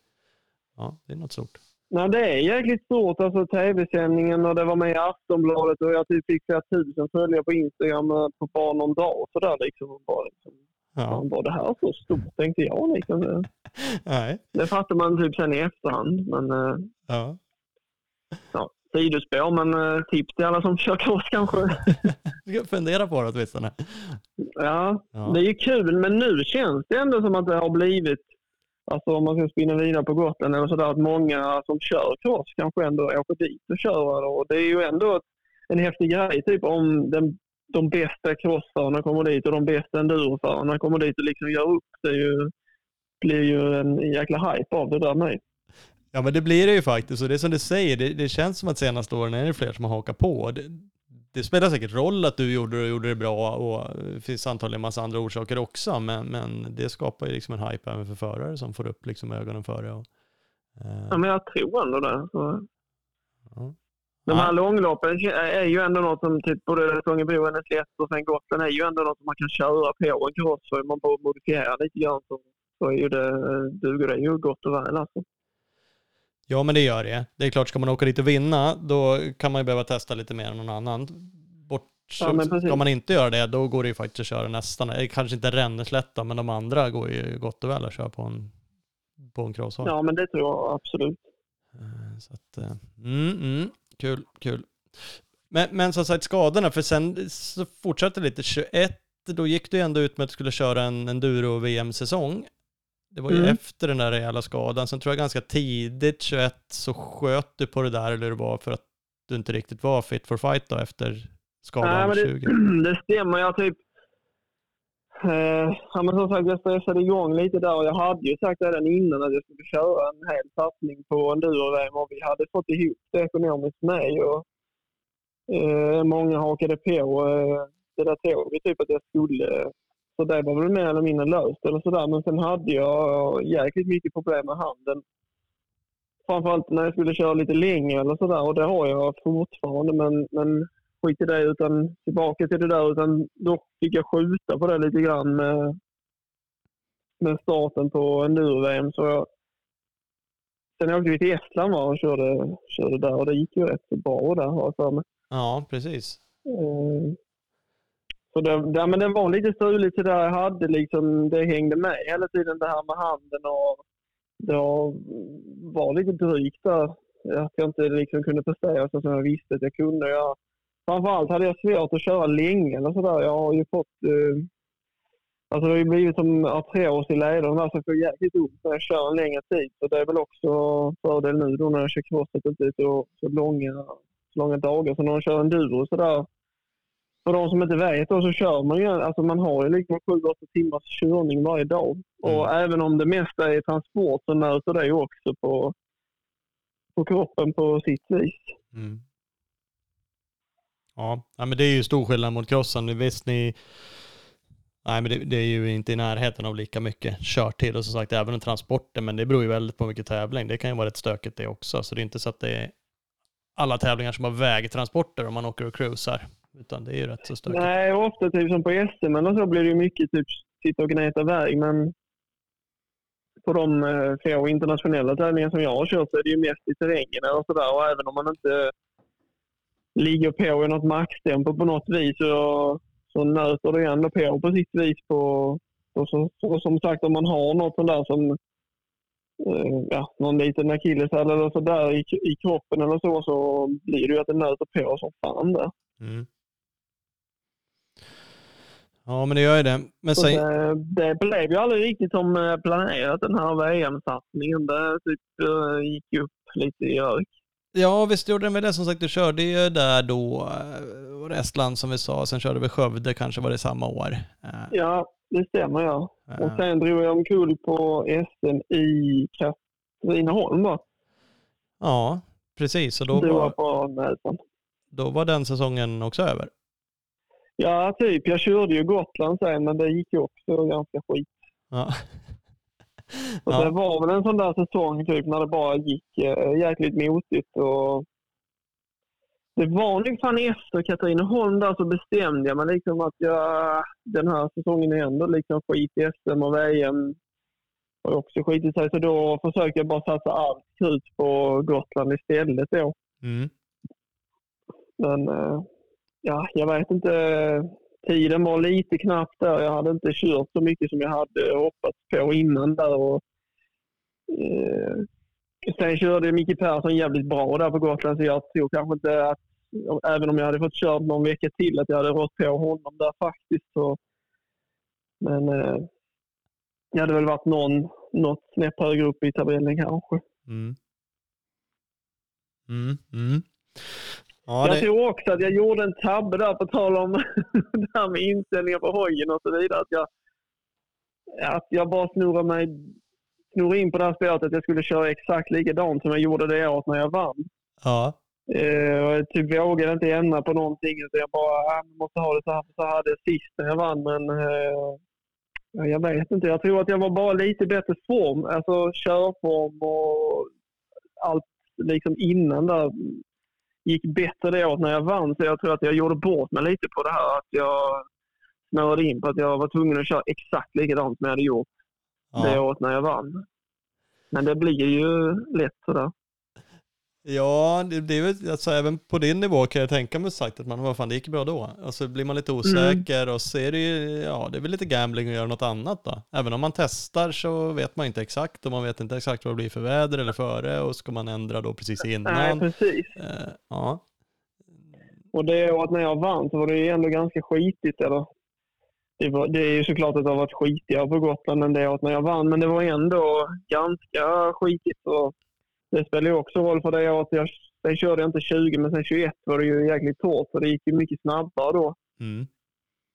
ja, det är något stort. Nej, det är jäkligt stort. Alltså tv-sändningen och det var med i Aftonbladet och jag typ fick flera tusen följare på Instagram eh, på bara någon dag. Så där liksom. Och Bara, liksom Ja. var det här så stort tänkte jag. Liksom. Det, Nej. det fattar man typ sen i efterhand. Men eh, Ja. ja, sidospår. Men eh, tips till alla som kör cross kanske. Du ska fundera på det åtminstone. ja, Ja. det är ju kul. Men nu känns det ändå som att det har blivit Alltså om man ska spinna vidare på Gotland eller sådär, att många som kör cross kanske ändå åker dit och kör. Och det är ju ändå en häftig grej, typ om den, de bästa crossförarna kommer dit och de bästa enduroförarna kommer dit och liksom gör upp. Det är ju, blir ju en jäkla hype av det där med. Ja men det blir det ju faktiskt och det är som du säger, det, det känns som att senaste åren är det fler som har hakat på. Det, det spelar säkert roll att du gjorde det och gjorde det bra och det finns antagligen en massa andra orsaker också men, men det skapar ju liksom en hype även för förare som får upp liksom ögonen för det. Och, eh, Ja, men jag tror ändå det. Så. ja. De här Ja. långloppen är ju ändå något som typ både Sångebro, NS1 och sen Gotland är ju ändå något som man kan köra på en cross. Om man bara modifierar lite grann så, så är ju det, duger det ju gott och väl alltså. Ja, men det gör det. Det är klart, ska man åka dit och vinna, då kan man ju behöva testa lite mer än någon annan. Bort, Ja, ska man inte göra det, då går det ju faktiskt att köra nästan, kanske inte Ränneslätta, men de andra går ju gott och väl att köra på en, på en crosshard. Ja, men det tror jag absolut. Eh, Så att, eh, mm, mm, kul, kul. Men, men som sagt skadorna, för sen så fortsatte lite, 21, då gick du ändå ut med att du skulle köra en enduro-VM-säsong. Det var ju Mm. efter den där rejäla skadan, sen tror jag ganska tidigt, 21, så sköt du på det där, eller det var för att du inte riktigt var fit for fight då efter skadan Nej, men 20. det, det stämmer. Jag typ... Eh, ja, men som sagt, jag stressade igång lite där och jag hade ju sagt redan innan att jag skulle köra en hel satsning på enduro och vi hade fått ihop det ekonomiskt med. Och, eh, många hakade på eh, det där tåget, typ att jag skulle. Så det var väl mer eller mindre löst eller sådär. Men sen hade jag jäkligt mycket problem med handen. Framförallt när jag skulle köra lite längre eller sådär och det har jag fortfarande. Men, men skit i det utan tillbaka till det där. Utan då fick jag skjuta på det lite grann med, med starten på enduro-VM. Så jag, sen åkte vi till Estland och körde, körde där och det gick ju rätt så bra där har jag för mig. Ja, precis. Så det, det, men det var lite struligt så där jag hade liksom, det hängde med hela tiden det här med handen och det var lite drygt där. Att jag inte liksom kunde prestera så som jag visste att jag kunde. Jag, framförallt hade jag svårt att köra länge eller sådär. Jag har ju fått, eh, Alltså det har ju blivit som artros i lederna där, så jag får jäkligt ont när jag kör en längre tid. Så det är väl också fördel nu då när jag kör crosset inte så, så långa, så långa dagar. Så när man kör enduro så för de som inte vet då, så kör man ju, alltså man har ju liksom 7-8 timmars körning varje dag. Och Mm. även om det mesta är transport så möter det ju också på, på kroppen på sitt vis. Mm. Ja. ja, men det är ju stor skillnad mot crossen. Visst, ni... Nej, men det, det är ju inte i närheten av lika mycket körtid och som sagt även transporten, men det beror ju väldigt på mycket tävling. Det kan ju vara rätt stökigt det också, så det är inte så att det är alla tävlingar som har vägtransporter om man åker och cruisar, utan det är ju rätt så stökigt. Nej, ofta typ som på SM eller så blir det ju mycket typ sitta och gneta väg, men på de eh, få internationella tävlingar som jag har kört så är det ju mest i terrängen eller sådär. Och även om man inte ligger på i något maxtempo på något vis så, så nöter det ändå på på sitt vis. På, och, så, och som sagt, om man har något sånt där som eh, ja, någon liten akilleshäl eller så där i, i kroppen eller så, så blir det ju att det nöter på som fan där. Mm. Ja, men det gör ju det. Men sen, det, det blev ju aldrig riktigt som eh, planerat den här VM-satsningen. Det typ eh, gick upp lite i rök. ja, visst gjorde det med det. Som sagt, du körde ju där då, eh, var det Estland som vi sa, sen körde vi Skövde kanske var det samma år. Ja, det stämmer ja. Och sen drog jag omkull på SM i Katrineholm då. Ja, precis. Och då var, då var den säsongen också över. Ja, typ. Jag körde ju Gotland sen, men det gick ju också ganska skit. Ja. Så det ja. var väl en sån där säsong typ när det bara gick äh, jäkligt motigt. Och det var nog fan efter Katrineholm där så bestämde jag mig liksom att jag, den här säsongen är ändå liksom skit i SM och VM. Och också skit i sig. Så då försökte jag bara satsa allt krut på Gotland istället då. Mm. Men eh, ja, jag vet inte. Tiden var lite knapp där. Jag hade inte kört så mycket som jag hade hoppats på innan där. Och, eh, sen körde Micke Persson jävligt bra där på Gotland så jag tror kanske inte att, även om jag hade fått kört någon vecka till, att jag hade rått på honom där faktiskt. Så, men eh, jag hade väl varit någon, något snäpp högre upp i tabellen kanske. Mm. Mm. Mm. Ja, jag det, tror också att jag gjorde en tabbe där på tal om det här med inställningar på hojen och så vidare. Att jag, att jag bara snurrade, mig, snurrade in på det här spåret att jag skulle köra exakt likadant som jag gjorde det året när jag vann. ja. Och jag typ vågade inte ändra på någonting. Så jag bara, ah, jag måste ha det så här. för Så hade jag sist när jag vann. Men ja, jag vet inte. Jag tror att jag var bara lite bättre form. Alltså körform och allt liksom innan där gick bättre det året när jag vann. Så jag tror att jag gjorde bort mig lite på det här. Att jag snöade in på att jag var tvungen att köra exakt likadant som jag hade gjort det Ja. året när jag vann. Men det blir ju lätt sådär. Ja, det, det är väl, alltså även på din nivå kan jag tänka mig sagt att man, vad fan det gick bra då. Alltså blir man lite osäker och så är det ju, ja det är väl lite gambling att göra något annat då. Även om man testar så vet man inte exakt och man vet inte exakt vad det blir för väder eller före och ska man ändra då precis Nej, innan. precis. Eh, ja. Och det året när jag vann så var det ju ändå ganska skitigt. Eller? Det, var, det är ju såklart att det har varit skitigare på Gotland än det året när jag vann, men det var ändå ganska skitigt. Och det spelar ju också roll för det året. Jag, sen körde jag inte 20, men sen 21 var det ju jäkligt hårt, så det gick ju mycket snabbare då. Mm.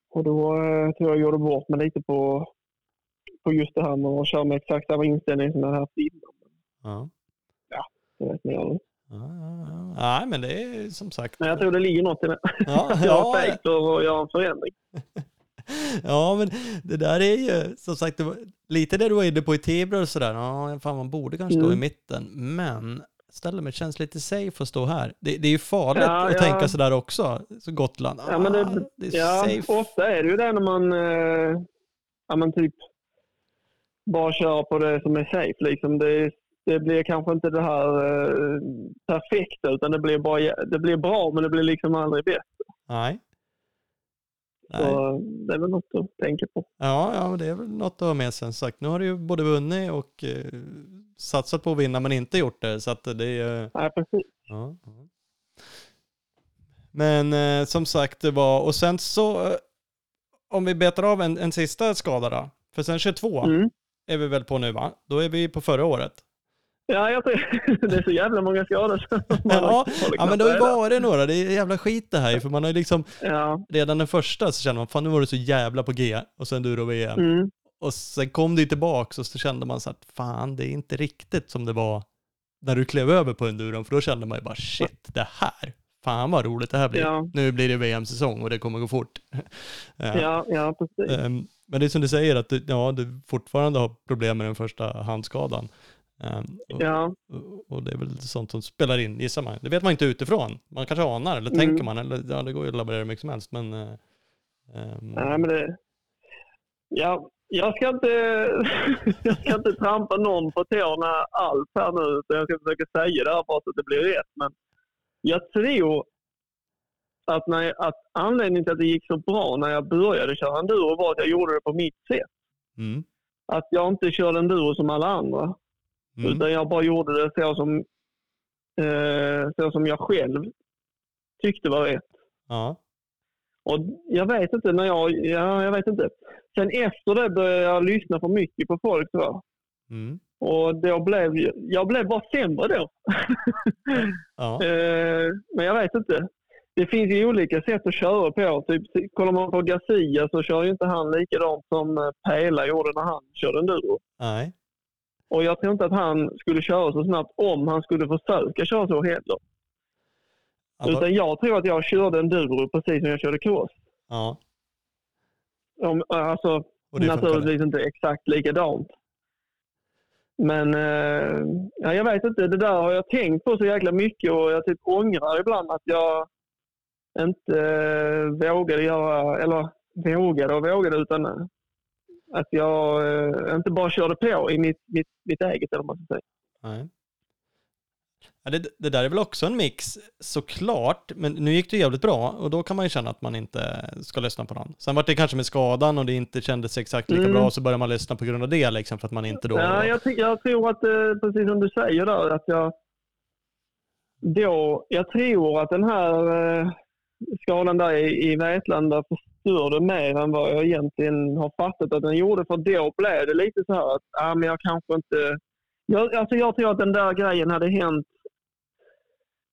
Och då eh, tror jag jag gjorde bort mig lite på, på just det här med att köra med exakt samma inställning som jag haft innan. Ja. Det vet ni aldrig. Ja, ja, ja. Nej, men det är som sagt. Men jag tror det ligger något i det. Ja, jag har ja, att göra en förändring. ja, men det där är ju som sagt det var, lite det du var inne på i Tibro och sådär. Ja, fan man borde kanske stå Mm. i mitten, men ställer mig, känns lite safe att stå här. Det, det är ju farligt Ja, att ja. tänka sådär också. Så Gotland, Ja, men det, ah, det är ja, safe. ofta är det ju det när man eh, ja, men typ bara kör på det som är safe. Liksom. Det, det blir kanske inte det här eh, perfekta, utan det blir, bara, det blir bra, men det blir liksom aldrig bäst. Nej. Nej. Så det är väl något att tänka på. Ja, ja, det är väl något att ha med sig. Som sagt, nu har du ju både vunnit och eh, satsat på att vinna men inte gjort det. Så att det är ju... Nej, precis. Ja, ja. Men eh, som sagt, det var, och sen så, eh, om vi betar av en, en sista skada då. För sen 22 Mm. är vi väl på nu va? Då är vi på förra året. Ja, jag tror det är så jävla många skador. Ja, håller ja men det har ju varit några. Det är jävla skit det här För man har ju liksom, Ja. redan den första så kände man, fan nu var det så jävla på G. Och sen du då VM. Mm. Och sen kom det ju tillbaks och så kände man så att fan det är inte riktigt som det var när du klev över på enduron. För då kände man ju bara shit, det här, fan vad roligt det här blir. Ja. Nu blir det VM-säsong och det kommer gå fort. Ja. Ja, ja, precis. Ehm, Men det är som du säger att du, ja, du fortfarande har problem med den första handskadan. Ehm, och, Ja, och- det är väl sånt som spelar in, gissar man. Det vet man inte utifrån. Man kanske anar, eller Mm. tänker man, eller ja, det går ju att laborera mycket som helst. Men, ehm, nej men det... Ja, jag ska inte, jag ska inte trampa någon på tårna alls här nu. Så jag ska försöka säga det här bara så att det blir rätt. Men jag tror att, när att anledningen till att det gick så bra när jag började köra enduro var att jag gjorde det på mitt sätt. mm, Att jag inte körde enduro som alla andra. Mm, Utan jag bara gjorde det så som, eh, så som jag själv tyckte var rätt. ja, Och jag vet inte när jag, ja, jag vet inte. Sen efter det började jag lyssna för mycket på folk tror jag. mm, Och då blev jag, jag blev bara sämre då. ja, Eh, men jag vet inte. Det finns ju olika sätt att köra på. Typ, kollar man på Garcia så kör ju inte han likadant som eh, Pela gjorde när han körde enduro. nej, Och jag tror inte att han skulle köra så snabbt om han skulle försöka köra så heller. ja, Utan jag tror att jag körde enduro precis som jag körde cross. ja. Om, alltså, naturligtvis inte exakt likadant. Men eh, ja, jag vet inte, det där har jag tänkt på så jäkla mycket och jag typ ångrar ibland att jag inte eh, vågade göra, eller vågade och vågade utan eh, att jag eh, inte bara körde på i mitt, mitt, mitt eget eller vad man ska säga. Nej. Ja, det, det där är väl också en mix, såklart, men nu gick det jävligt bra och då kan man ju känna att man inte ska lyssna på någon. Sen var det kanske med skadan och det inte kändes exakt lika Mm. bra så börjar man lyssna på grund av det liksom för att man inte då... Ja, jag, jag tror att, eh, precis som du säger där, att jag då, jag tror att den här eh, skadan där i, i Vetlanda förstörde mer än vad jag egentligen har fattat att den gjorde. För då blev det lite så här att, ah, men jag kanske inte... Jag, alltså jag tror att den där grejen hade hänt,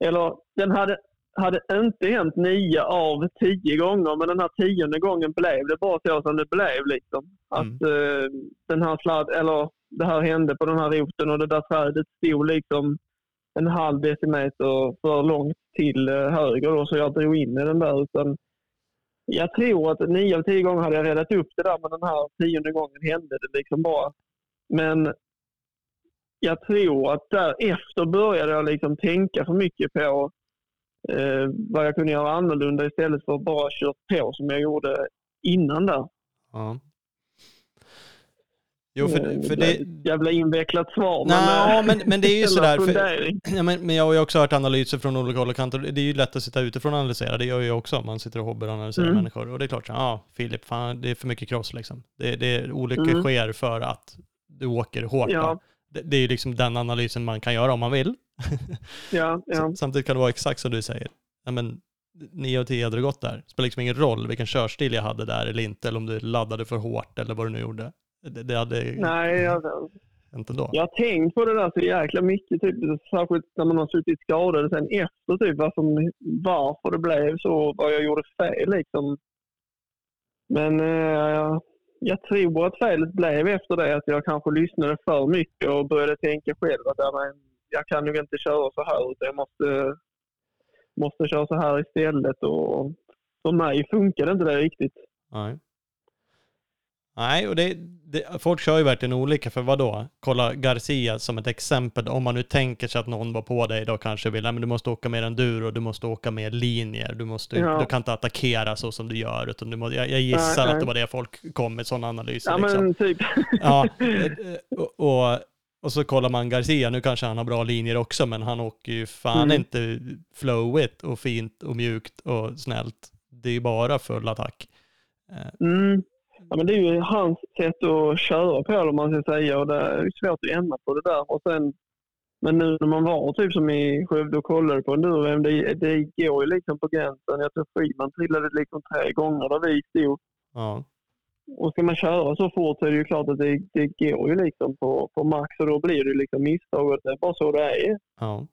eller den hade, hade inte hänt nio av tio gånger, men den här tionde gången blev det bara så som det blev. Liksom. Att eh, den här sladd, eller det här hände på den här roten och det där trädet stod liksom en halv decimeter för långt till eh, höger då, så jag drog in i den där. Utan jag tror att nio av tio gånger hade jag redat upp det där, men den här tionde gången hände det liksom bara. Men jag tror att därefter började jag liksom tänka för mycket på eh, vad jag kunde göra annorlunda istället för att bara köra på som jag gjorde innan där. Ja. Jo, för, Eh, för det... jävla invecklat svar. Nej, eh, men, men det är ju sådär... För, ja, men, men jag har ju också hört analyser från olika håll och kanter. Det är ju lätt att sitta utifrån och analysera. Det gör jag också. Man sitter och hobbyanalyserar Mm. människor. Och det är klart, ja, Filip, fan, det är för mycket cross liksom. Det, det, olyckor Mm. sker för att du åker hårt. Ja. Det, det är ju liksom den analysen man kan göra om man vill. Ja, ja. Samtidigt kan det vara exakt som du säger. Ja, men, 9 av 10 hade det gått där. Det spelar liksom ingen roll vilken körstil jag hade där eller inte, eller om du laddade för hårt eller vad du nu gjorde. Det, det hade Nej, alltså, hänt ändå. jag har tänkt på det där så jäkla mycket. Typ, särskilt när man har suttit skadad sen efter. Typ, vad som, varför det blev så, vad jag gjorde fel. Liksom. Men eh, jag tror att felet blev efter det att jag kanske lyssnade för mycket och började tänka själv att ja, jag kan nog inte köra så här utan jag måste, måste köra så här istället. Och för mig funkade inte det riktigt. Nej. Nej, och det, det, folk kör ju verkligen olika, för vad då? Kolla Garcia som ett exempel. Om man nu tänker sig att någon var på dig då kanske vill, men du måste åka mer enduro, du måste åka mer linjer, du, måste, Ja. du kan inte attackera så som du gör, utan du må, jag, jag gissar Nej, att nej. det var det folk kom med sådana analyser. Ja, liksom. men typ. Ja, eh, och, och, och så kollar man Garcia, nu kanske han har bra linjer också, men han åker ju fan Mm. inte flowigt och fint och mjukt och snällt. Det är ju bara full attack. Eh, Mm. Ja, men det är ju hans sätt att köra på, eller man ska säga. Och det är svårt att ändra på det där. Och sen, men nu när man var typ som i Skövde och kollade på enduro det, det går ju liksom på gränsen. Jag tror Friman trillade liksom tre gånger där vi stod. Ja. Och ska man köra så fort så är det ju klart att det, det går ju liksom på, på max och då blir det liksom misstag och det är bara så det är. Ja.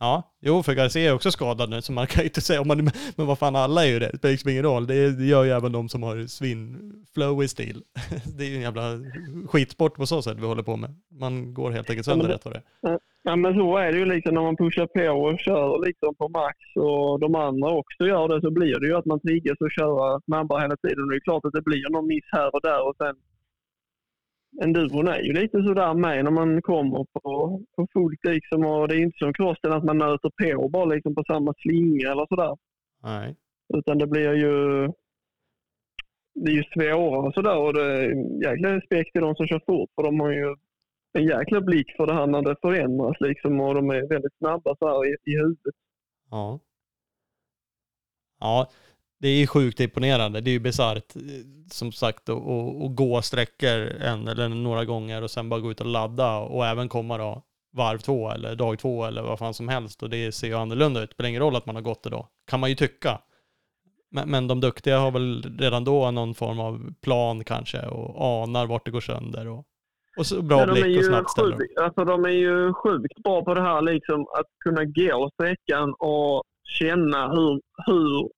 Ja, jo för Garcia är också skadad nu så man kan ju inte säga, om man, men vad fan alla är ju det, det spelar liksom ingen roll. Det, gör ju även de som har svin flowy stil. Det är ju en jävla skitsport på så sätt vi håller på med. Man går helt enkelt sönder Ja, rätt vad det. Ja men så är det ju liksom när man pushar på och kör liksom på max och de andra också gör det så blir det ju att man triggas att köra snabbare hela tiden. Det är klart att det blir någon miss här och där och sen enduron är ju lite sådär med när man kommer på, på fullt liksom och det är inte som crossen att man nöter på bara liksom på samma slinga eller sådär. Nej. Utan det blir ju det är ju svårare sådär och det är jäkla respekt till de som kör fort för de har ju en jäkla blick för det här när det förändras liksom och de är väldigt snabba så här i, i huvudet. Ja. Ja, det är ju sjukt imponerande. Det är ju bisarrt, eh, som sagt, att- gå sträckor en eller några gånger och sen bara gå ut och ladda och även komma då varv två eller dag två eller vad fan som helst. Och det ser ju annorlunda ut. Det spelar ingen roll att man har gått det då, kan man ju tycka. Men, men de duktiga har väl redan då någon form av plan kanske och anar vart det går sönder. Och, och så bra Ja, blick och snabbt ställer de. sjukt, alltså de är ju sjukt bra på det här liksom att kunna gå sträckan och känna hur, hur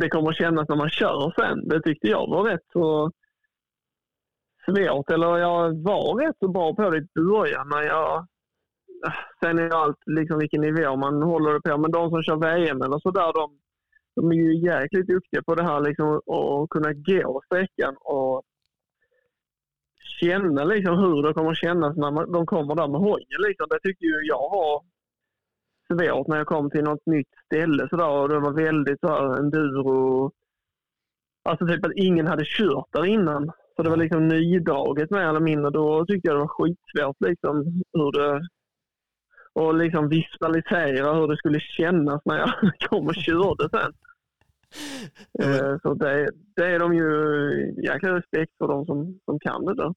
det kommer att kännas när man kör sen. Det tyckte jag var rätt så svårt, eller jag var rätt så bra på det i början när jag Sen är det allt liksom vilken nivå man håller det på. Men de som kör VM eller sådär, de, de är ju jäkligt duktiga på det här liksom att kunna gå sträckan och känna liksom hur det kommer att kännas när man, de kommer där med hojen. Liksom. Det tycker ju jag var svårt när jag kom till något nytt ställe sådär, och det var väldigt så här, enduro. Alltså typ att ingen hade kört där innan. Så det var liksom nydraget mer eller mindre. Då tyckte jag det var skitsvårt liksom hur det och liksom visualisera hur det skulle kännas när jag kom och körde sen. Eh, Så det, det är de ju jäkla respekt för de som, som kan det där.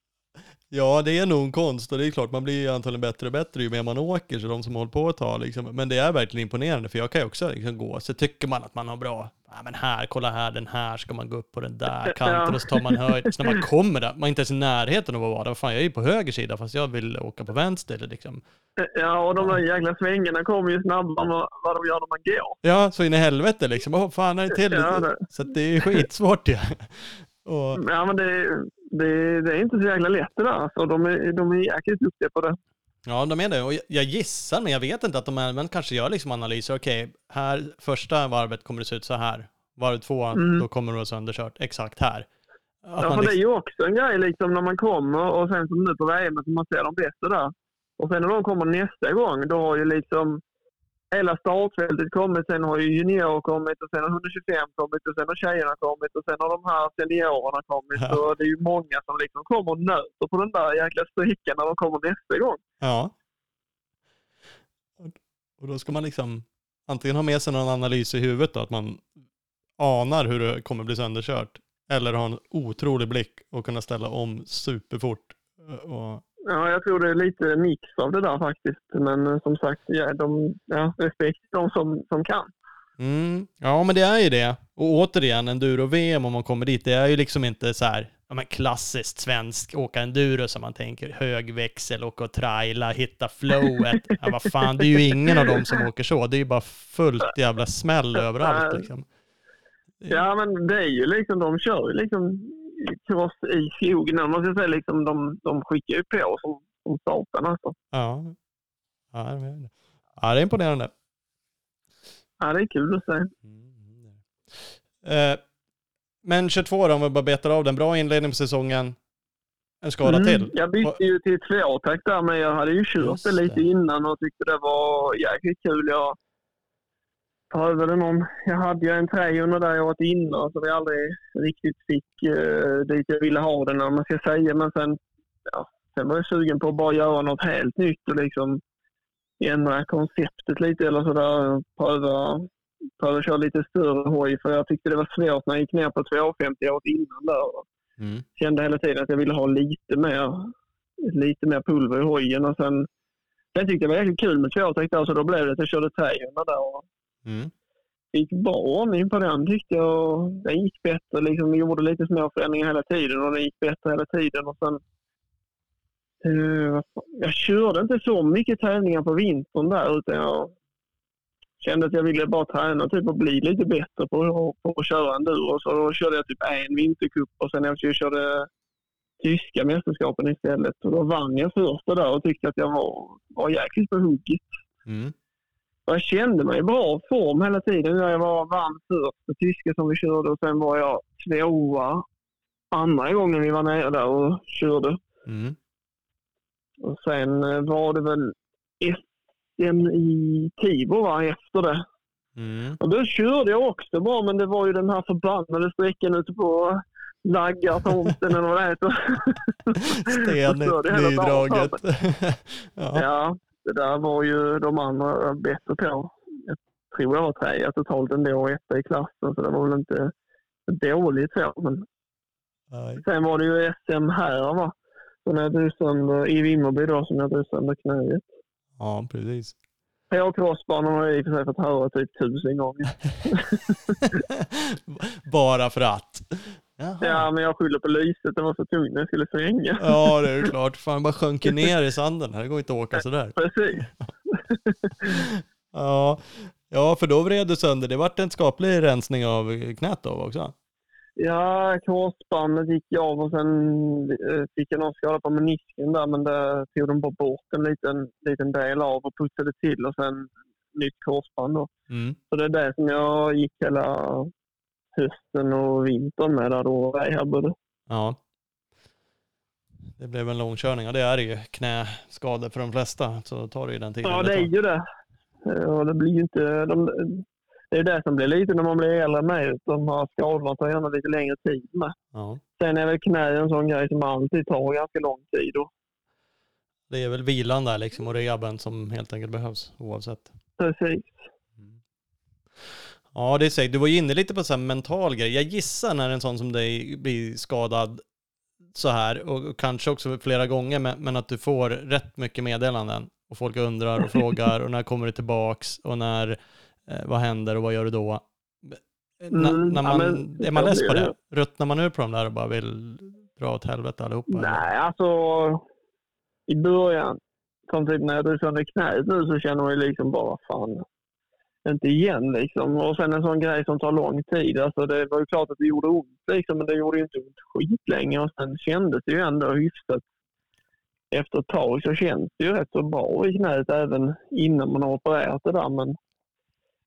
Ja, det är nog en konst och det är klart, man blir ju antagligen bättre och bättre ju mer man åker, så de som håller på ett tag liksom. Men det är verkligen imponerande, för jag kan ju också liksom gå, så tycker man att man har bra, ja men här, kolla här, den här ska man gå upp på den där kanten och så tar man höjd. Så när man kommer där, man är inte ens i närheten av att vara där, fan jag är ju på höger sida fast jag vill åka på vänster liksom. Ja, och de där jäkla svängarna kommer ju snabbare än vad de gör när man går. Ja, så in i helvete liksom, vad fan är det till? Ja, det- Så det är ju skitsvårt ju. Och, Ja, men det, det, det är inte så jäkla lätt det där. Alltså, de, är, de är jäkligt duktiga på det. Ja, de är det. Och jag- gissar, men jag vet inte att de även kanske gör liksom analyser. Okej, här första varvet kommer det se ut så här. Varv två, Mm. då kommer det vara söndersört. Exakt här. Att Ja, för det är liksom, ju också en grej liksom när man kommer och sen som nu på VM att man ser de bästa där. Och sen när de kommer nästa gång, då har ju liksom hela startfältet kommit. Sen har ju junior kommit och sen har 125 kommit och sen har tjejerna kommit och sen har de här seniorerna kommit. Ja. Så det är ju många som liksom kommer och nöter på den där jäkla sträckan när de kommer nästa gång. ja. Och- Och då ska man liksom antingen ha med sig någon analys i huvudet då, att man anar hur det kommer bli sönderkört. Eller ha en otrolig blick och kunna ställa om superfort. Och, Ja, jag tror det är lite mix av det där faktiskt. Men eh, som sagt, ja, de, ja, respekt de som, som kan. Mm, ja, men det är ju det. Och återigen, enduro-VM om man kommer dit, det är ju liksom inte så här ja, men klassiskt svensk åka enduro som man tänker hög växel, åka och traila, hitta flowet. Ja, vad fan, det är ju ingen av dem som åker så. Det är ju bara fullt jävla smäll överallt liksom. Ja, men det är ju liksom, de kör ju liksom cross i skogen. Man ska säga liksom, de, de skickar ju på som, som satan alltså. Ja. Ja, det är- imponerande. Ja, det är kul att se. Eh, men 22 då, om vi bara betar av den. Bra inledning på säsongen. En skada Mm, till. Jag bytte ju till tvåtakt där, men jag hade ju kört det lite innan och tyckte det var jäkligt kul. Jag prövade någon, jag hade ju en 300 där året innan så vi aldrig riktigt fick uh, dit jag ville ha den, om man ska säga. Men sen, ja, sen var jag sugen på att bara göra något helt nytt och liksom ändra konceptet lite eller sådär. Pröva, pröva köra lite större hoj för jag tyckte det var svårt när jag gick ner på 250 året innan där. Mm. kände hela tiden att jag ville ha lite mer, lite mer pulver i hojen. Och sen, sen tyckte jag det var jäkligt kul med tvåtakt där, så då blev det att jag körde 300 där. Och Mm. fick bra ordning på den tyckte jag. Den gick bättre. Liksom, vi gjorde lite små förändringar hela tiden och den gick bättre hela tiden. Och sen, eh, jag körde inte så mycket tävlingar på vintern där utan jag kände att jag ville bara träna typ, och bli lite bättre på, på att köra enduro. Så då körde jag typ en vintercup och sen efter jag körde tyska mästerskapen istället. Och då vann jag första där och tyckte att jag var, var jäkligt på hugget. Mm. Jag kände mig i bra form hela tiden. Jag var vann första tyska som vi körde och sen var jag tvåa andra gången vi var nere där och körde. Mm. Och sen eh, var det väl SM i Tibor va, efter det. Mm. Och då körde jag också bra, men det var ju den här förbannade sträckan ute på Laggartomten eller vad det heter. Stenigt nydraget. ja. Ja, det där var ju de andra bättre på. Jag tror jag var trea totalt ändå och etta i klassen, så det var väl inte dåligt så. Men Nej. sen var det ju SM här va. Så när jag drog sönder, i Vimmerby då, som jag drog sönder knäet. ja, precis. På crossbanan har jag i och för sig fått höra typ tusen gånger. Bara för att. Jaha. Ja, men jag skyller på lyset. Det var så tungt när jag skulle svänga. Ja, det är ju klart. Fan, bara sjönk ju ner i sanden. Det går inte att åka sådär. Precis. Ja, ja för då vred du sönder. Det vart en skaplig rensning av knät då också. Ja, korsbandet gick jag av och sen eh, fick jag någon skada på menisken där, men det tog de bara bort en liten, liten del av och putsade till och sen nytt korsband då. Mm. Så det är det som jag gick hela hösten och vintern med där då, rehabade. Ja. Det blev en långkörning och det är ju knäskador för de flesta. Så tar det ju den tiden Ja, det är ju det. Eh, Och det blir ju inte... De, det är det som blir lite när man blir äldre med. De här skadorna tar gärna lite längre tid med. Ja. Sen är väl knä en sån grej som alltid tar ganska lång tid. Och, Det är väl vilan där liksom och rehaben som helt enkelt behövs oavsett. precis. Ja, det är säkert. Du var ju inne lite på så här mental grej. Jag gissar när en sån som dig blir skadad så här och kanske också flera gånger, men, att du får rätt mycket meddelanden och folk undrar och frågar och när kommer du tillbaks och när, eh, vad händer och vad gör du då? N- Mm, när ja, man, men är man less på det? Ruttnar man ur på de där och bara vill dra åt helvete allihopa? eller? Nej, alltså i början, som typ när jag drog sönder knät nu så känner man ju liksom bara fan, inte igen liksom. Och sen en sån grej som tar lång tid. Alltså det var ju klart att det gjorde ont liksom, men det gjorde ju inte ont skitlänge och sen kändes det ju ändå hyfsat. Efter ett tag så känns det ju rätt så bra i knät även innan man har opererat det där. Men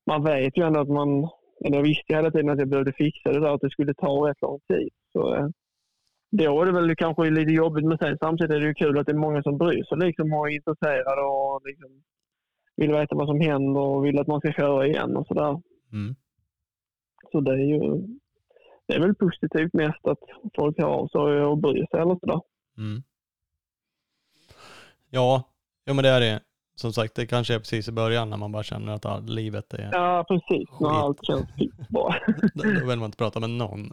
man vet ju ändå att man, eller jag visste hela tiden att jag behövde fixa det där, att det skulle ta rätt lång tid. Så, eh, då är det väl kanske lite jobbigt, men sen samtidigt är det ju kul att det är många som bryr sig liksom, och är intresserade och liksom, vill veta vad som händer och vill att man ska köra igen och sådär. Mm. Så det är ju det är väl positivt mest att folk hör av sig och bryr sig eller sådär. Mm. Ja, jo men det är det. Som sagt, det kanske är precis i början när man bara känner att all, livet är... Ja, precis. När Skit. allt känns piss bra. Då då vill man inte prata med någon.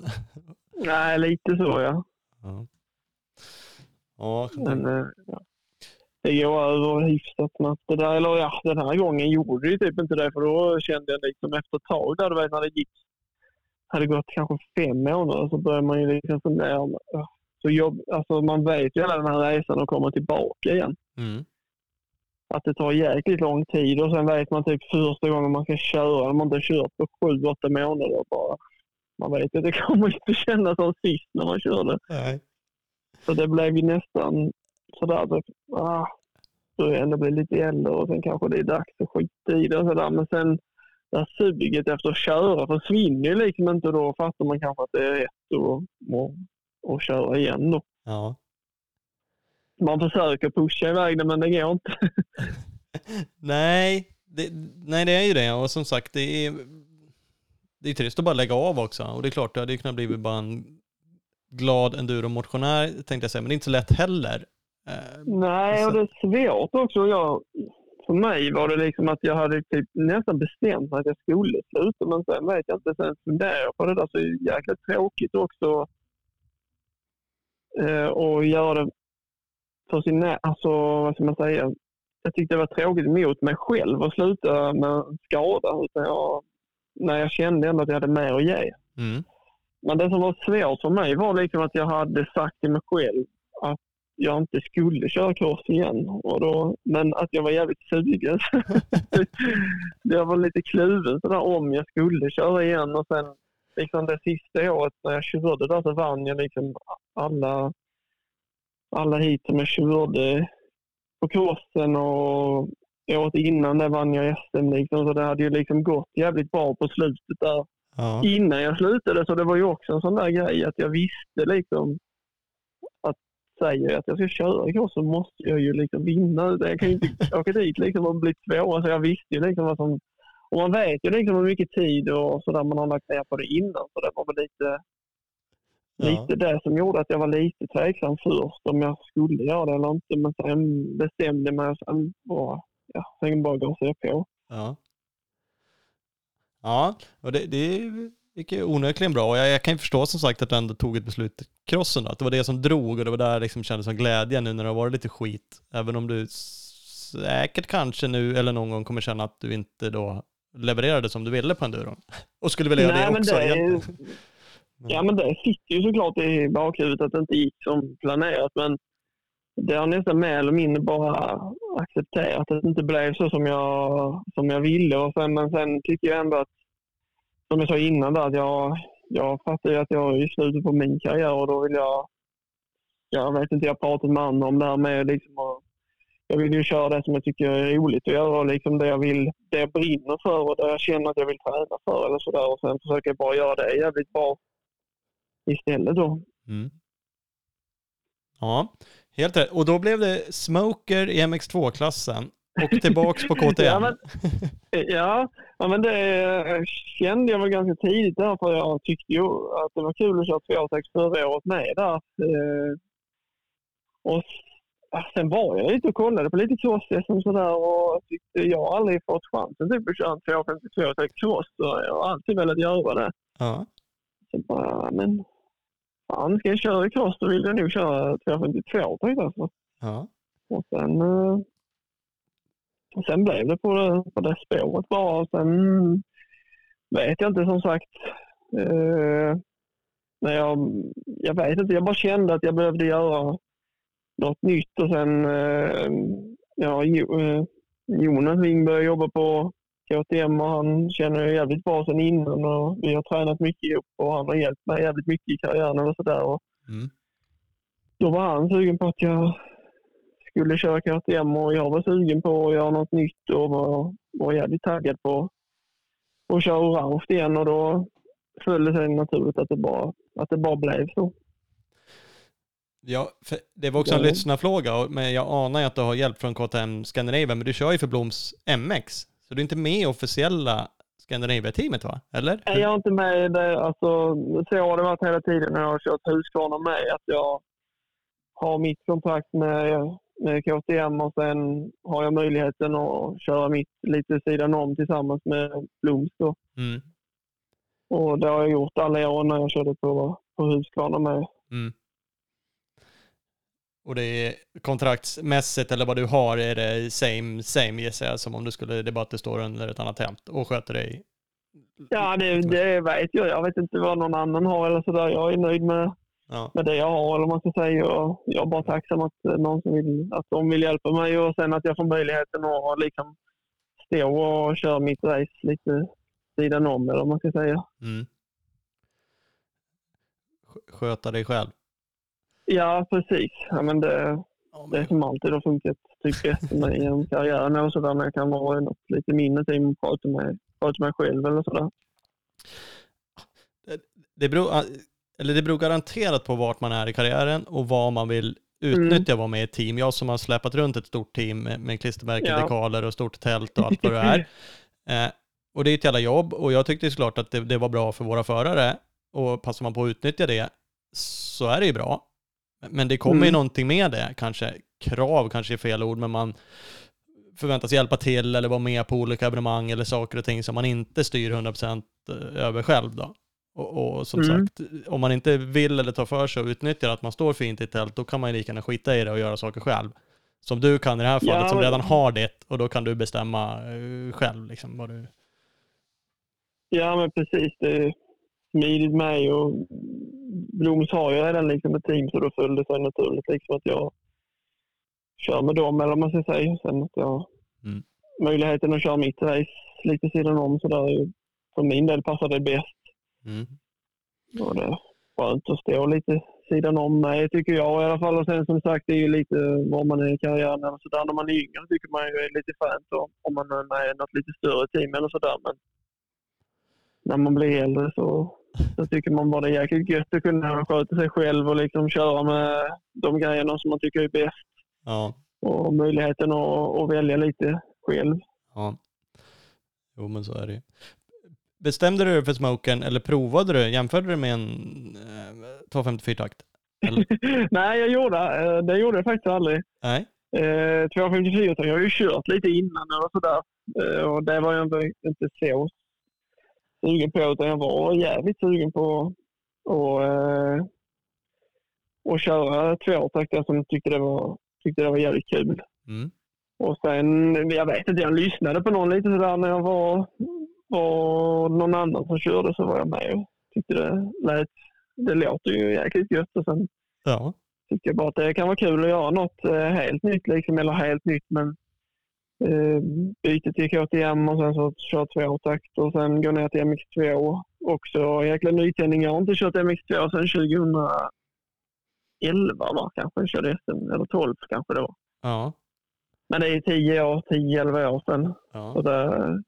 Nej, lite så ja. Ja, ja Men eh, ja. Det går över hyfsat snabbt. Det där, eller ja, den här gången gjorde det ju typ inte det för då kände jag liksom efter ett tag där, du vet när det gick, hade gått kanske fem månader så började man ju liksom fundera. Så jobb, alltså man vet ju hela den här resan och komma tillbaka igen. mm. Att det tar jäkligt lång tid och sen vet man typ första gången man ska köra, när man inte kört på sju, åtta månader bara. Man vet att det kommer inte kännas som sist när man körde. Nej. Så det blev ju nästan sådär typ, ah, är jag ändå blir lite äldre och sen kanske det är dags att skita i det och sådär. Men sen det här suget efter att köra försvinner ju liksom inte och då fattar man kanske att det är rätt att, att köra igen då. Ja. Man försöker pusha iväg det men det går inte. Nej, det, nej, det är ju det. Och som sagt, det är, det är trist att bara lägga av också. Och det är klart, det hade ju kunnat bli bara en glad enduromotionär tänkte jag säga. Men det är inte så lätt heller. Nej, och det är svårt också. Jag, för mig var det liksom att jag hade typ nästan bestämt mig att jag skulle sluta. Men sen vet jag inte. Sen funderar jag på det där så är det jäkla tråkigt också. Eh, och göra det för sin... Alltså, vad ska man säga? Jag tyckte det var tråkigt mot mig själv att sluta med en skada. Utan jag när jag kände ändå att jag hade mer att ge. Mm. Men det som var svårt för mig var liksom att jag hade sagt till mig själv att jag inte skulle köra cross igen. Och då, men att jag var jävligt sugen. jag var lite kluven sådär om jag skulle köra igen. Och sen liksom det sista året när jag körde där så vann jag liksom alla, alla hit som jag körde på crossen och året innan det vann jag SM. Liksom, så det hade ju liksom gått jävligt bra på slutet där Ja. innan jag slutade. Så det var ju också en sån där grej att jag visste liksom säger att jag ska köra igår så måste jag ju liksom vinna. Jag kan ju inte åka dit liksom och bli tvåa. Så jag visste ju liksom vad som... Och man vet ju liksom hur mycket tid och sådär man har lagt ner på det innan. Så det var väl lite, Ja. lite det som gjorde att jag var lite tveksam först om jag skulle göra det eller inte. Men sen bestämde och sen bara, ja, sen bara gasade jag på. Ja. Ja, och det, det gick ju onekligen bra. Och jag, jag kan ju förstå som sagt att du ändå tog ett beslut i crossen då. Att det var det som drog och det var där liksom kändes som glädje nu när det har varit lite skit. Även om du säkert kanske nu eller någon gång kommer känna att du inte då levererade som du ville på enduron. Och skulle vilja göra det också det-. Ja, men det sitter ju såklart i bakhuvudet att det inte gick som planerat. Men det har nästan mer eller mindre bara accepterat att det inte blev så som jag, som jag ville. Och sen, men sen tycker jag ändå att, som jag sa innan, där, att jag, jag fattar ju att jag är i slutet på min karriär och då vill jag... Jag vet inte, jag har pratat med andra om det här med liksom att jag vill ju köra det som jag tycker är roligt att göra och liksom det jag vill, det jag brinner för och det jag känner att jag vill träna för eller sådär. Och sen försöker jag bara göra det jävligt bra istället då. Mm. Ja, helt rätt. Och då blev det Smoker i MX2-klassen och tillbaks på KTM. Ja, men- Ja, men det kände jag väl ganska tidigt där för jag tyckte ju att det var kul att köra 2,6 förra året med där. Eh, Och sen var jag ute och kollade på lite cross sådär och tyckte jag har aldrig fått chansen typ att köra en 2,52 till cross så jag har alltid velat göra det. Ja. Så bara, men fan ska jag köra i cross då vill jag nog köra 2,52 tänkte jag. Ja. Och sen, eh, och sen blev det på det, på det spåret bara. Och sen vet jag inte som sagt. Eh, men jag, jag vet inte, jag bara kände att jag behövde göra något nytt. Och sen, eh, ja, eh, Jonas Wingberg jobbar på KTM och han känner jag jävligt bra sen innan och vi har tränat mycket ihop och han har hjälpt mig jävligt mycket i karriären och sådär. Och Mm. då var han sugen på att jag skulle köra KTM och jag var sugen på att göra något nytt och var, var jävligt taggad på att köra orange igen och då föll det sig naturligt att det bara, att det bara blev så. Ja, det var också en Ja. lyssnarfråga, men jag anar ju att du har hjälp från KTM Scandinavia, men du kör ju för Bloms MX, så du är inte med i officiella Scandinavia-teamet va? Eller? Nej, Jag är inte med i det. Alltså, så har det varit hela tiden när jag har kört Husqvarna med. Att jag har mitt kontrakt med KTM och sen har jag möjligheten att köra mitt lite sidan om tillsammans med Bloms. Då. Mm. Och det har jag gjort alla år när jag körde på, på Husqvarna med. Mm. Och det är kontraktsmässigt eller vad du har är det same, same gissar jag, som om du skulle, det bara att du står under ett annat hämt och sköter dig. Ja, det, det vet jag. Jag vet inte vad någon annan har eller sådär. Jag är nöjd med, Ja. med det jag har eller man ska säga. Och jag är bara tacksam att någon som vill, att de vill hjälpa mig och sen att jag får möjligheten att liksom stå och köra mitt race lite sidan om eller vad man ska säga. Mm. Sk- Sköta dig själv. Ja, precis. Ja, men det, Ja, det men, som alltid har funkat typ bäst för mig genom karriären och sådär när jag kan vara i något lite mindre team och prata med, prata med mig själv eller sådär. det, beror, eller det beror garanterat på vart man är i karriären och vad man vill utnyttja att vara med i ett team. Jag som har släpat runt ett stort team med, med klistermärken, Ja. dekaler och stort tält och allt vad det är. Eh, och det är ett jävla jobb och jag tyckte såklart att det, det var bra för våra förare och passar man på att utnyttja det så är det ju bra. Men det kommer ju Mm. någonting med det, kanske krav kanske är fel ord, men man förväntas hjälpa till eller vara med på olika evenemang eller saker och ting som man inte styr 100% över själv då. Och, och som Mm. sagt, om man inte vill eller tar för sig och utnyttjar att man står fint i tält, då kan man ju lika gärna skita i det och göra saker själv. Som du kan i det här fallet, Ja, som redan har det, och då kan du bestämma eh, själv liksom vad du... Ja, men precis. Det är smidigt med och Bloms har ju redan liksom ett team så då föll det sig naturligt liksom att jag kör med dem eller vad man ska säga. Sen att jag Mm. möjligheten att köra mitt race lite sidan om så där för min del passar det bäst. Mm. Och det är skönt att stå lite sidan om mig tycker jag i alla fall. Och sen som sagt det är ju lite var man är i karriären eller sådär. När man är yngre tycker man ju är lite skönt om, man är med i något lite större team eller sådär. Men när man blir äldre så, så tycker man bara det är jäkligt gött att kunna sköta sig själv och liksom köra med de grejerna som man tycker är bäst. Ja. Och möjligheten att, att välja lite själv. Ja. Jo, men så är det. Bestämde du dig för smoken eller provade du? Jämförde du med en eh, 254-takt? Nej, jag gjorde, eh, det gjorde jag faktiskt aldrig. Nej. Eh, 254 jag har ju kört lite innan och sådär. Eh, och det var jag inte, inte så sugen på utan jag var jävligt sugen på att eh, och köra tvåtakt. Jag som tyckte det var, tyckte det var jävligt kul. Mm. Och sen, jag vet inte, jag lyssnade på någon lite sådär när jag var, var någon annan som körde så var jag med och tyckte det lät, det låter ju jäkligt gött och sen Ja. tycker jag bara att det kan vara kul att göra något eh, helt nytt, liksom, eller helt nytt, men eh, byta till KTM och sen så köra tvåtakt och sen gå ner till MX2 också. Jäkla nytändning. Jag har inte kört MX2 sedan 2011 va, kanske. Jag körde SM, eller 12 kanske det var. Ja. Men det är 10 år, 10-11 år sedan. Så Ja. det,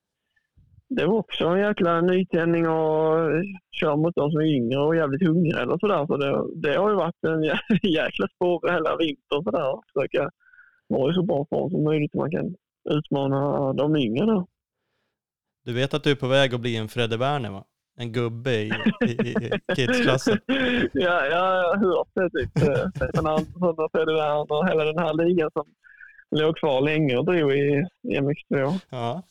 det var också en jäkla nytändning och köra mot de som är yngre och jävligt hungriga eller sådär. Så det, det har ju varit en jä- jäkla spår hela vintern sådär. Försöka vara i så bra form som möjligt så man kan utmana de yngre då. Du vet att du är på väg att bli en Fredde Werner va? En gubbe i, i, i kidsklassen. ja, jag har hört det. Typ. eh, Stefan Andersson och Fredrik Werner och hela den här ligan som låg kvar länge och drog i i MX2. Ja.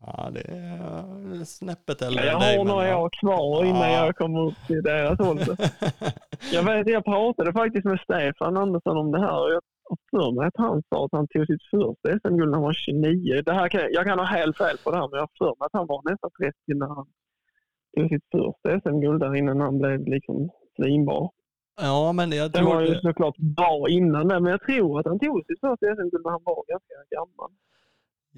Ja, det är snäppet äldre Jag dig. har några år kvar innan Ja. jag kommer upp till deras ålder. Jag vet, jag pratade faktiskt med Stefan Andersson om det här och jag för mig att han sa att han tog sitt första SM-guld när han var 29. Det här kan, jag kan ha helt fel på det här, men jag har för mig att han var nästan 30 när han tog sitt första SM-guld där innan han blev liksom svinbra. ja, men jag Sen var tror... han ju såklart bra innan det, men jag tror att han tog sitt första SM-guld när han var ganska gammal.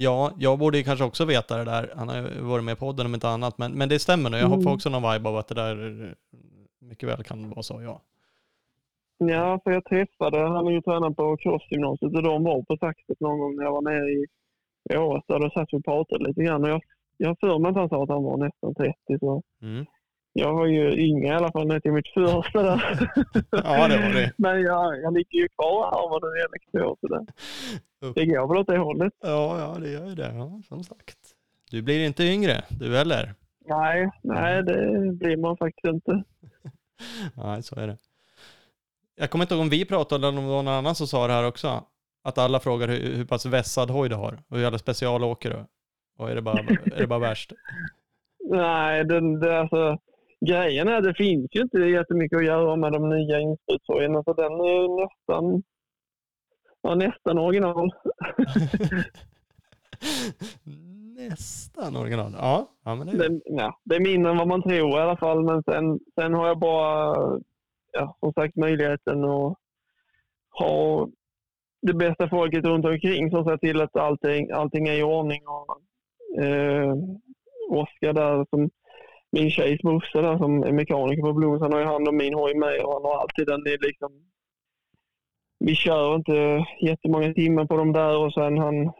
Ja, jag borde ju kanske också veta det där. Han har ju varit med i podden om inte annat. Men, men det stämmer nog. Jag har Mm. också någon vibe av att det där mycket väl kan vara så, ja. Ja, för jag träffade, han är ju tränare på crossgymnasiet och de var på Saxet någon gång när jag var nere i Åresta. Då satt vi och pratade lite grann och jag, jag för mig att han sa att han var nästan 30 så Mm. Jag var ju yngre i alla fall när till mitt första där. Ja, det var det. Men jag, jag ligger ju kvar här vad det gäller så det, det går väl åt det hållet. Ja, ja, det gör ju det. Ja, som sagt. Du blir inte yngre, du heller. Nej, nej det blir man faktiskt inte. Nej, så är det. Jag kommer inte ihåg om vi pratade eller om någon annan som sa det här också. Att alla frågar hur, hur pass vässad hoj du har och hur jävla specialåker du. Och är det bara, är det bara värst? Nej, det, det, alltså, grejen är att det finns ju inte jättemycket att göra med de nya insprutshojarna så den är ju nästan, ja, nästan original. Nästan original. Ja, ja men det är Det, ja, det är mindre än vad man tror i alla fall men sen, sen har jag bara ja, som sagt möjligheten att ha det bästa folket runt omkring som ser till att allting, allting är i ordning. Och, eh, Oskar där, som min tjejs morsa där som är mekaniker på Bloms, han har ju hand om min hoj med och han har alltid den. Är liksom, vi kör inte jättemånga timmar på dem där och sen han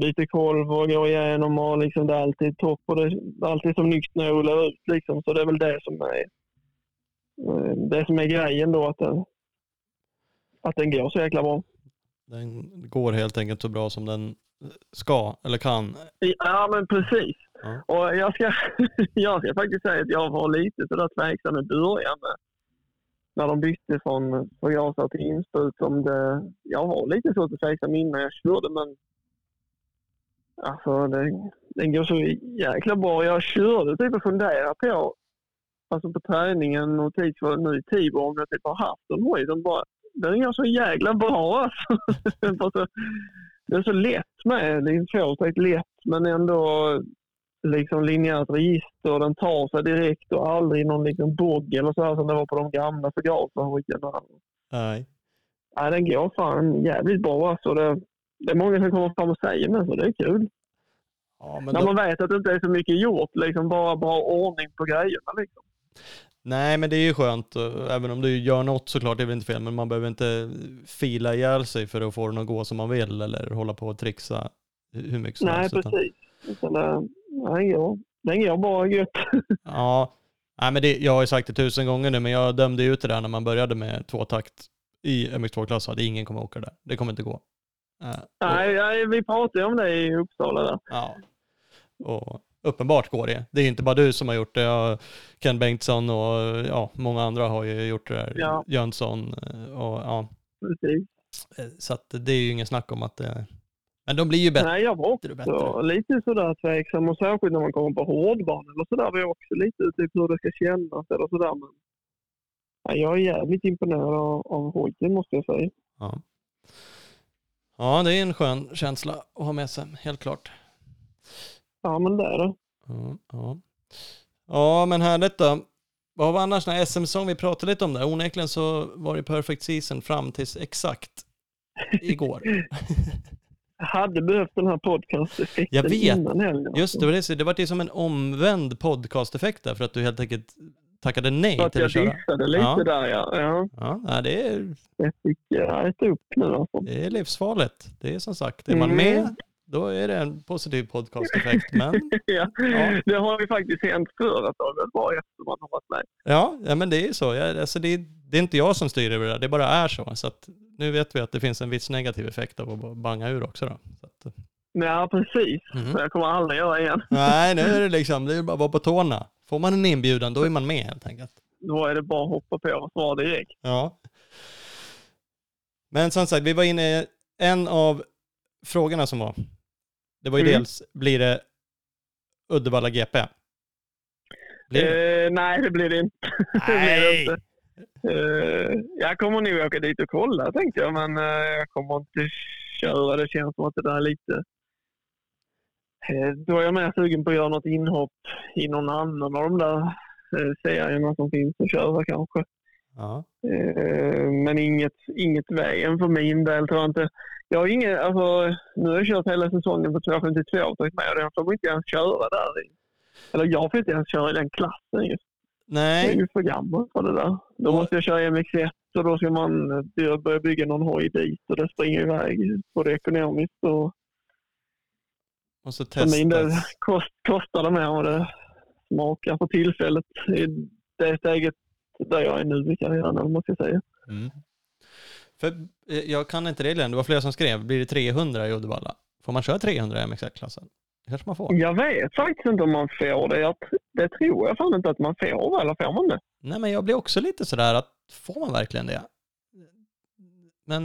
byter kolv och går igenom och liksom det är alltid topp och det är alltid som nytt när jag rullar ut liksom. Så det är väl det som är det som är grejen då att den, att den går så jäkla bra. Den går helt enkelt så bra som den ska eller kan. Ja, men precis. Ja. Och jag ska, jag ska faktiskt säga att jag var lite sådär tveksam i början med, när de bytte från förgasare till insprut. Om det, jag var lite så tveksam innan jag körde, men alltså den, den går så jäkla bra. Jag körde typ och funderade på, alltså på träningen och tid för nu i Tibor, om jag typ har haft en hoj bara, den går så jäkla bra alltså. Den det är så lätt med. Det är tvåtakt lätt men ändå liksom linjärt register och den tar sig direkt och aldrig någon liksom bogg eller så här som det var på de gamla förgasarhojarna. Nej. Nej, den går fan jävligt bra alltså. Det, det är många som kommer fram och säger men så det är kul. Ja, När då, man vet att det inte är så mycket gjort, liksom bara bra ordning på grejerna liksom. nej, men det är ju skönt. och Även om du gör något såklart, det är väl inte fel, men man behöver inte fila ihjäl sig för att få den att gå som man vill eller hålla på och trixa hur mycket som Nej, helst. utan- precis. Utan det, nej, går, den går bara gött. Ja, nej, men det, jag har ju sagt det tusen gånger nu, men jag dömde ut det där när man började med tvåtakt i MX2-klass. att Ingen kommer åka där. Det kommer inte gå. Eh, och, Nej, nej, vi pratade om det i Uppsala där. ja. och uppenbart går det. Det är inte bara du som har gjort det. Ken Bengtsson och ja, många andra har ju gjort det där. Ja. Jönsson eh, och ja. Precis. eh, Så att det är ju ingen snack om att det... Men de blir ju bättre Nej, jag var och bättre. också lite sådär tveksam och särskilt när man kommer på hårdbana eller sådär. var jag också lite typ hur det ska kännas eller sådär. Men nej, jag är jävligt imponerad av, av hojen måste jag säga. Ja. ja, det är en skön känsla att ha med sig, helt klart. Ja, men det är det. Ja, ja. ja men härligt då. Vad var annars den här SM-säsong vi pratade lite om där? Onekligen så var det perfect season fram tills exakt igår. Jag hade behövt den här podcast-effekten Jag vet. innan helgen. Just det, var det, det var det som en omvänd podcast-effekt där för att du helt enkelt tackade nej För att till jag att köra. dissade lite Ja. där ja. ja. Ja, det, är, Jag fick äta upp nu alltså. det är livsfarligt. Det är som sagt, är man Mm. med, då är det en positiv podcast-effekt. Men ja. Ja. Det har ju faktiskt hänt förr att det har gått bra efter man har varit med. ja, ja men det är ju så. Jag, alltså det, det är inte jag som styr över det där, det bara är så. Så nu vet vi att det finns en viss negativ effekt av att banga ur också. Då. Så att, Ja, precis. Mhm. Så jag kommer aldrig göra igen. Nej, nu är det liksom, det är bara att vara på tårna. Får man en inbjudan, då är man med helt enkelt. Då är det bara att hoppa på och svara direkt. Ja. Men som sagt, vi var inne i en av frågorna som var. Det var ju Mm. dels, blir det Uddevalla GP? Blir det? Eh, nej, det blir det inte. det blir det Nej! inte. Eh, jag kommer nog åka dit och kolla tänkte jag, men eh, jag kommer inte köra. Det känns som att det där är lite... Eh, då är jag mer sugen på att göra något inhopp i någon annan av de där eh, serierna som finns att köra kanske. Ja. Eh, men inget, inget VM för min del tror jag inte. Jag har inget, alltså, nu har jag kört hela säsongen på 252 och tagit med och jag får inte ens köra där. Eller jag får inte ens köra i den klassen just. Jag är Nej, ju för gammal för det där. Då Och- måste jag köra MX1 och då ska man börja bygga någon hoj dit och det springer iväg både ekonomiskt och måste för min del kost, kostar det mer vad det smakar för tillfället. I det steget där jag är nu i karriären, man ska säga. Mm. För eh, jag kan inte reglerna, det var flera som skrev, blir det 300 i Uddevalla? Får man köra 300 i MX1-klassen? Kanske man får? Jag vet faktiskt inte om man får det. Jag, det tror jag fan inte att man får, eller får man det? Nej, men jag blir också lite sådär att, får man verkligen det? Men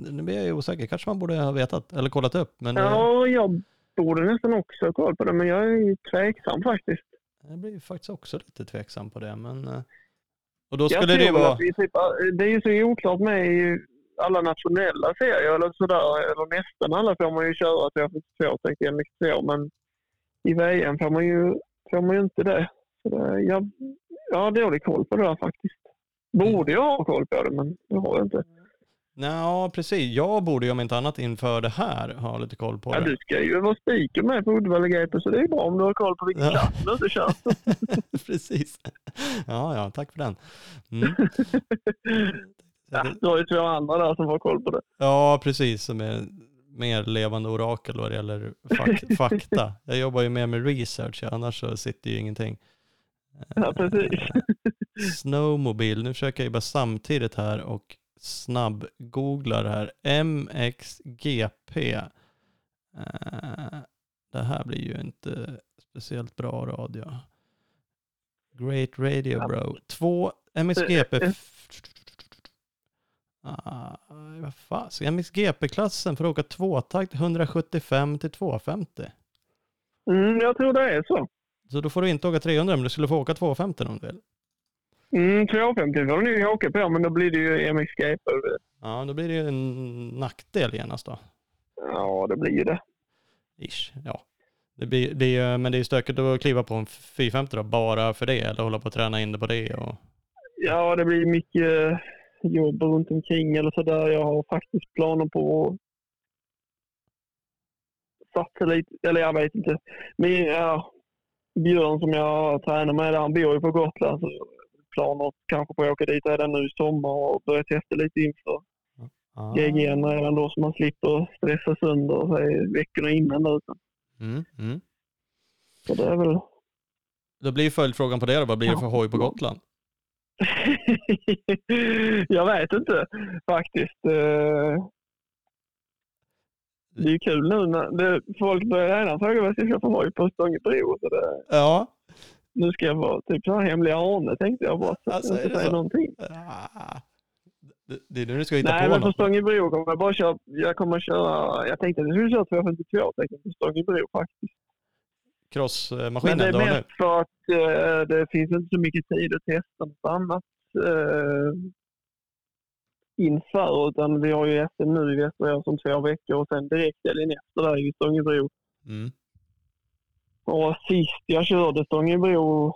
nu blir jag ju osäker, kanske man borde ha vetat eller kollat upp. Men eh, Ja, jag borde nästan också ha koll på det, men jag är ju tveksam faktiskt. jag blir faktiskt också lite tveksam på det. Men, eh, och då skulle det vara... typ, det är ju så oklart med alla nationella serier eller sådär, eller nästan alla får man ju köra 252 tänkte jag MX2, men i VM får man ju, får man ju inte det. Så det jag, jag har dålig koll på det där faktiskt. Borde jag ha koll på det, men det har jag inte. Ja, precis. Jag borde ju om inte annat inför det här ha lite koll på Ja, det. du ska ju vara speaker med på Uddevalla GP, så det är bra om du har koll på vilken Ja. klass du inte kör. precis. Ja, ja, tack för den. Mm. Ja, du har ju två andra där som har koll på det. Ja, precis. Som är mer levande orakel vad det gäller fak- fakta. Jag jobbar ju mer med research, annars så sitter ju ingenting. Ja, precis. Snowmobil, nu försöker jag ju bara samtidigt här och snabb-googlar här. MXGP. Eh, det här blir ju inte speciellt bra radio. Great Radio. Bro. Två MXGP. Ah, vad fan, så MXGP-klassen för att åka tvåtakt 175 till 250. Mm, jag tror det är så. Så då får du inte åka 300 men du skulle få åka 250 om du vill. Mm, 250 får du nog åka på, men då blir det ju MXGP. Ja, då blir det ju en nackdel genast då. Ja, det blir ju det. Ish, ja. Det blir, det är, men det är stökigt att kliva på en 450 då, bara för det, eller hålla på att träna in det på det. Och... Ja, det blir mycket jobb runt omkring eller sådär. Jag har faktiskt planer på att satsa lite, eller jag vet inte. Men ja, Björn som jag tränar med, han bor ju på Gotland. Så planer kanske på att åka dit redan nu i sommar och börja testa lite inför Ah. GGN redan då så man slipper stressa sönder sig veckorna innan. Mm, mm. Så det är väl... Då blir följdfrågan på det då, vad blir det för hoj på Gotland? jag vet inte faktiskt. Eh, Det är kul nu när folk börjar redan fråga vad jag ska köpa hoj på Stångebro. Så det, Ja. nu ska jag vara typ så här hemliga Arne tänkte jag bara. Så Alltså, jag inte säga någonting. Ah. Det, är nu du ska hitta Nej, på men på något. Stångebro kommer jag bara köra. Jag kommer köra. Jag tänkte att jag skulle köra 252 tänkte på Stångebro faktiskt. Men Crossmaskinen det är mest för att eh, det finns inte så mycket tid att testa något annat eh, inför. Utan vi har ju SM nu i Västerås om två veckor och sen direkt helgen efter där i Stångebro. Mm. Och sist jag körde Stångebro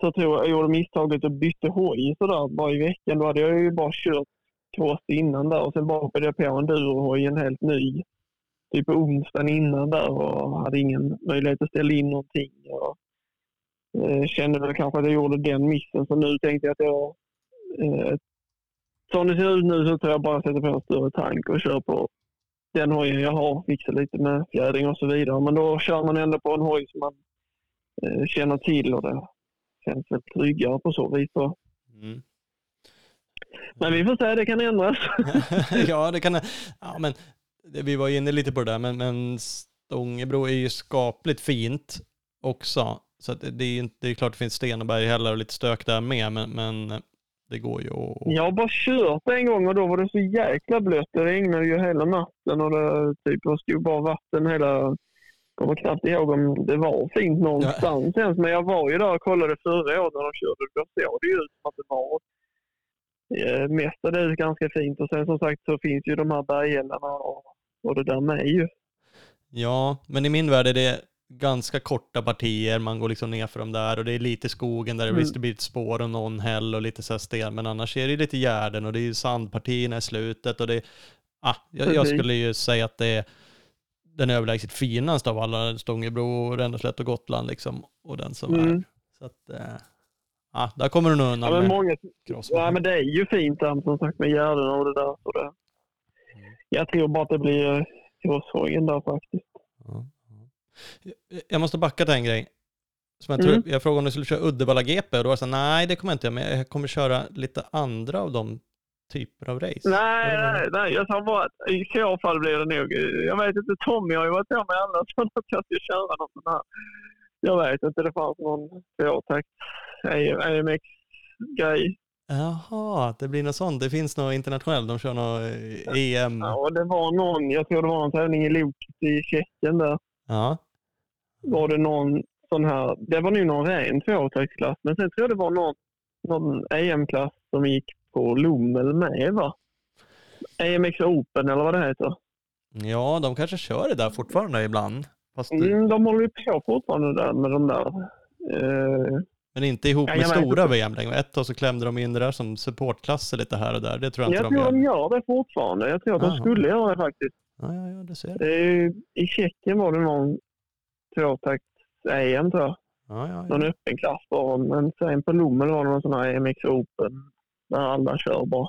så tror jag jag gjorde misstaget och bytte hoj sådär bara i veckan. Då hade jag ju bara kört cross innan där och sen bara hoppade jag på en durohoj, en helt ny. Typ på onsdagen innan där och hade ingen möjlighet att ställa in någonting. Och, eh, kände väl kanske att jag gjorde den missen så nu tänkte jag att jag eh, som det ser ut nu så tror jag bara sätter på en större tank och kör på den hojen jag har. Fixar lite med fjädring och så vidare. Men då kör man ändå på en hoj som man eh, känner till och det känns väl tryggare på så vis. Då. Mm. Men vi får se, det kan ändras. ja, det kan Ja, men vi var inne lite på det där, men, men Stångebro är ju skapligt fint också. Så det, det är det är klart det finns Steneberg heller och lite stök där med, men, men det går ju att... Jag har bara kört en gång och då var det så jäkla blött. Det regnade ju hela natten och det typ, det stod bara vatten hela... Jag kommer knappt ihåg om det var fint någonstans ens. Men jag var ju där och kollade förra året när de körde. Då såg det ju ut som att det var eh, mestadels ganska fint. Och sen som sagt så finns ju de här bergällarna och, och det där med ju. Ja, men i min värld är det ganska korta partier, man går liksom ner för dem där och det är lite skogen där det Mm. visst det blir ett spår och någon häll och lite så här sten, men annars är det lite gärden och det är ju sandpartierna i slutet och det ah, jag, jag skulle ju säga att det är den överlägset finaste av alla, Stångebro, Ränneslätt och Gotland liksom, och den som är. Mm. Så att, eh, ah, där kommer du nog undan Ja, men med många, cross. ja, men det är ju fint där som sagt med gärdena och det där. Så det. Jag tror bara att det blir eh, crosshojen där faktiskt. Ja, ja. Jag- måste backa till en grej. Som jag, tror, Mm. jag frågade om du skulle köra Uddevalla GP och då var jag så här, nej det kommer jag inte göra, men jag kommer köra lite andra av de typer av race. Nej, nej, nej, jag sa bara att i så fall blir det nog... Jag vet inte, Tommy har ju varit med mig alla så att jag ska köra någon sån här. Jag vet inte, det fanns någon tvåtakt AMX-grej. Jaha, det blir något sånt. Det finns något internationellt, de kör något eh, EM. Ja, det var någon, jag tror det var en tävling i Loket i Tjeckien där. Ja, Var det någon sån här, det var nog någon ren tvåtaktsklass, men sen tror jag det var någon, någon EM-klass som gick på Lommel med va? AMX Open eller vad det heter. ja de kanske kör det där fortfarande ibland. Fast, Mm, de håller ju på fortfarande där med de där. Eh, Men inte ihop med vet stora inte. VM längre. Ett tag så klämde de in det där som supportklasser lite här och där. Det tror jag inte jag de tror gör. de gör det fortfarande. Jag tror att de skulle göra det faktiskt. Ja, ja, ja, du ser. Det I Tjeckien var det någon tvåtakts-EM tror jag. Ja, ja, Någon ja. öppen klass bara. Men sen på Lommel var det någon sån här AMX Open. Där alla kör bara.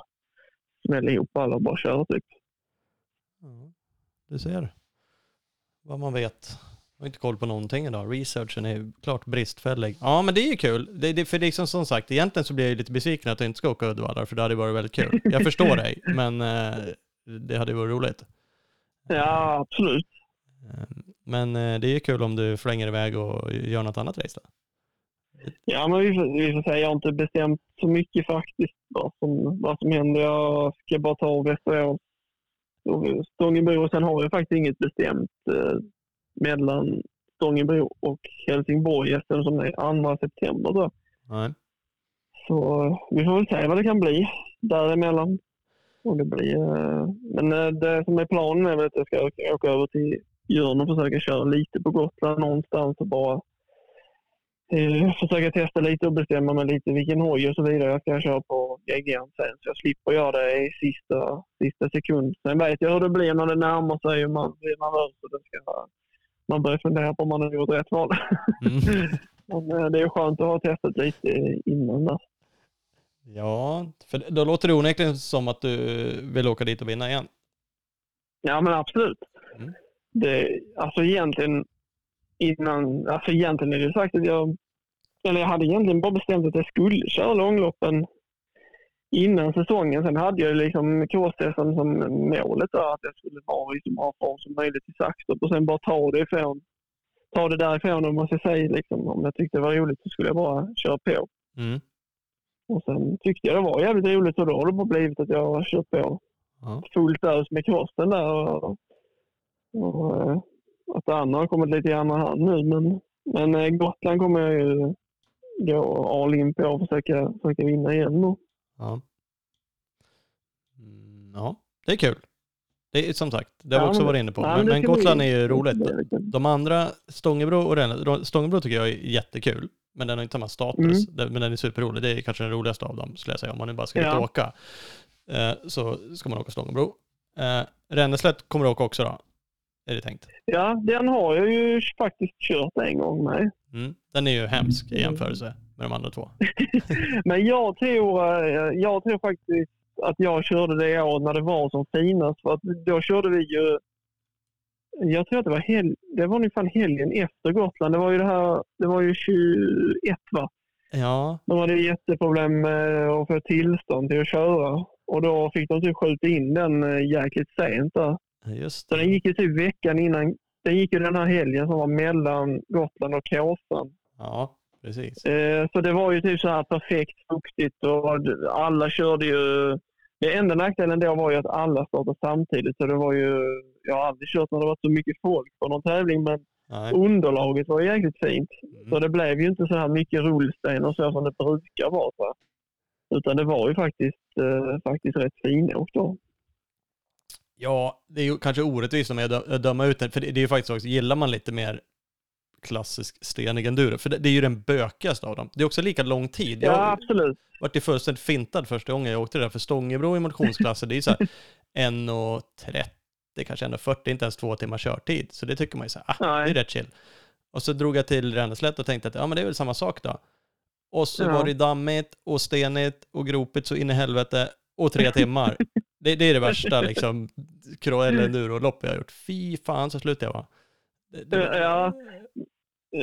Smäller ihop alla och bara kör typ. ja. Du ser. Vad man vet. Jag har inte koll på någonting idag. Researchen är klart bristfällig. Ja, men det är ju kul. Det, det, för det är som, sagt, egentligen så blir jag ju lite besviken att jag inte ska åka Uddevalla, för det hade varit väldigt kul. Jag förstår dig, men eh, det hade varit roligt. Ja, absolut. Eh, Men eh, det är ju kul om du flänger iväg och gör något annat race då. Ja, men vi får, vi får säga. Jag har inte bestämt så mycket faktiskt vad som, vad som händer. Jag ska bara ta Västerås och Stångebro och sen har jag faktiskt inget bestämt eh, mellan Stångebro och Helsingborg eftersom som är 2 september. Då. Nej. Så vi får väl se vad det kan bli däremellan. Och det blir, eh, men eh, det som är planen är väl att jag ska åka, åka över till Björn och försöka köra lite på Gotland någonstans och bara eh, försöka testa lite och bestämma mig lite vilken hoj och så vidare jag ska köra på GG'n sen så jag slipper göra det i sista, sista sekund. Sen vet jag hur det blir när det närmar sig och man blir nervös och det ska, man börjar fundera på om man har gjort rätt val. Mm. Men eh, det är skönt att ha testat lite innan där. Ja, för då låter det onekligen som att du vill åka dit och vinna igen. Ja, men absolut. Mm. Det, alltså egentligen innan, alltså egentligen är det sagt att jag, eller jag hade egentligen bara bestämt att jag skulle köra långloppen innan säsongen. Sen hade jag liksom KSSen som målet där, att jag skulle vara i så bra form som möjligt i Saxtorp och sen bara ta det ifrån, ta det därifrån om man ska säga liksom. Om jag tyckte det var roligt så skulle jag bara köra på. Mm. Och sen tyckte jag det var jävligt roligt och då har det bara blivit att jag har kört på Ja. fullt ös med crossen där. Och, och, eh, att det andra har kommit lite i andra hand nu. Men, men eh, Gotland kommer jag ju gå all in på och försöka, försöka vinna igen. då. Ja. Mm, ja, det är kul. Det är som sagt, det har vi också varit inne på. men, men Gotland är ju roligt. De andra, Stångebro och Ränne, Stångebro tycker jag är jättekul. Men den har inte samma status. Den- Men den är superrolig. Det är kanske den roligaste av dem, skulle jag säga. Om man nu bara ska Ja. åka. Eh, så ska man åka Stångebro. Eh, Ränneslätt kommer du åka också då? Är det tänkt? Ja, den har jag ju faktiskt kört en gång med. Mm. Den är ju hemsk i Mm. jämförelse med de andra två. Men jag tror, eh, jag tror faktiskt att jag körde det året när det var som finast. För att då körde vi ju... Jag tror att det var, hel, det var ungefär helgen efter Gotland. Det var ju det här, det var ju 21 va? Ja, De hade jätteproblem med att få tillstånd till att köra. Och då fick de typ skjuta in den eh, jäkligt sent där. just Så den det. gick ju typ veckan innan. Den gick ju den här helgen som var mellan Gotland och Kåsan. Ja, precis. Eh, Så det var ju typ så här perfekt fuktigt och alla körde ju... Det enda nackdelen då var ju att alla startade samtidigt. Så det var ju... Jag har aldrig kört när det varit så mycket folk på någon tävling men Nej. underlaget var jäkligt fint. Så Mm. det blev ju inte så här mycket rullsten och så som det brukar vara. Så. Utan det var ju faktiskt, eh, faktiskt rätt finåkt då. Ja, det är ju kanske orättvist om jag dö- döma ut den, för det det är ju faktiskt också, gillar man lite mer klassisk stenig enduro, för det, det är ju den bökigaste av dem. Det är också lika lång tid. Jag Ja, absolut. vart ju fullständigt fintad första gången jag åkte där, för Stångebro i motionsklasser, det är ju så här 1.30, kanske 1.40, inte ens två timmar körtid. Så det tycker man ju så här, ah, Nej. det är rätt chill. Och så drog jag till Ränneslätt och tänkte att ja, men det är väl samma sak då. Och så Ja. var det dammigt och stenigt och gropigt så in i helvete och tre timmar. det, det är det värsta liksom, kro- eller enduro-lopp jag har gjort. Fy fan så slut jag var. Det, Ja.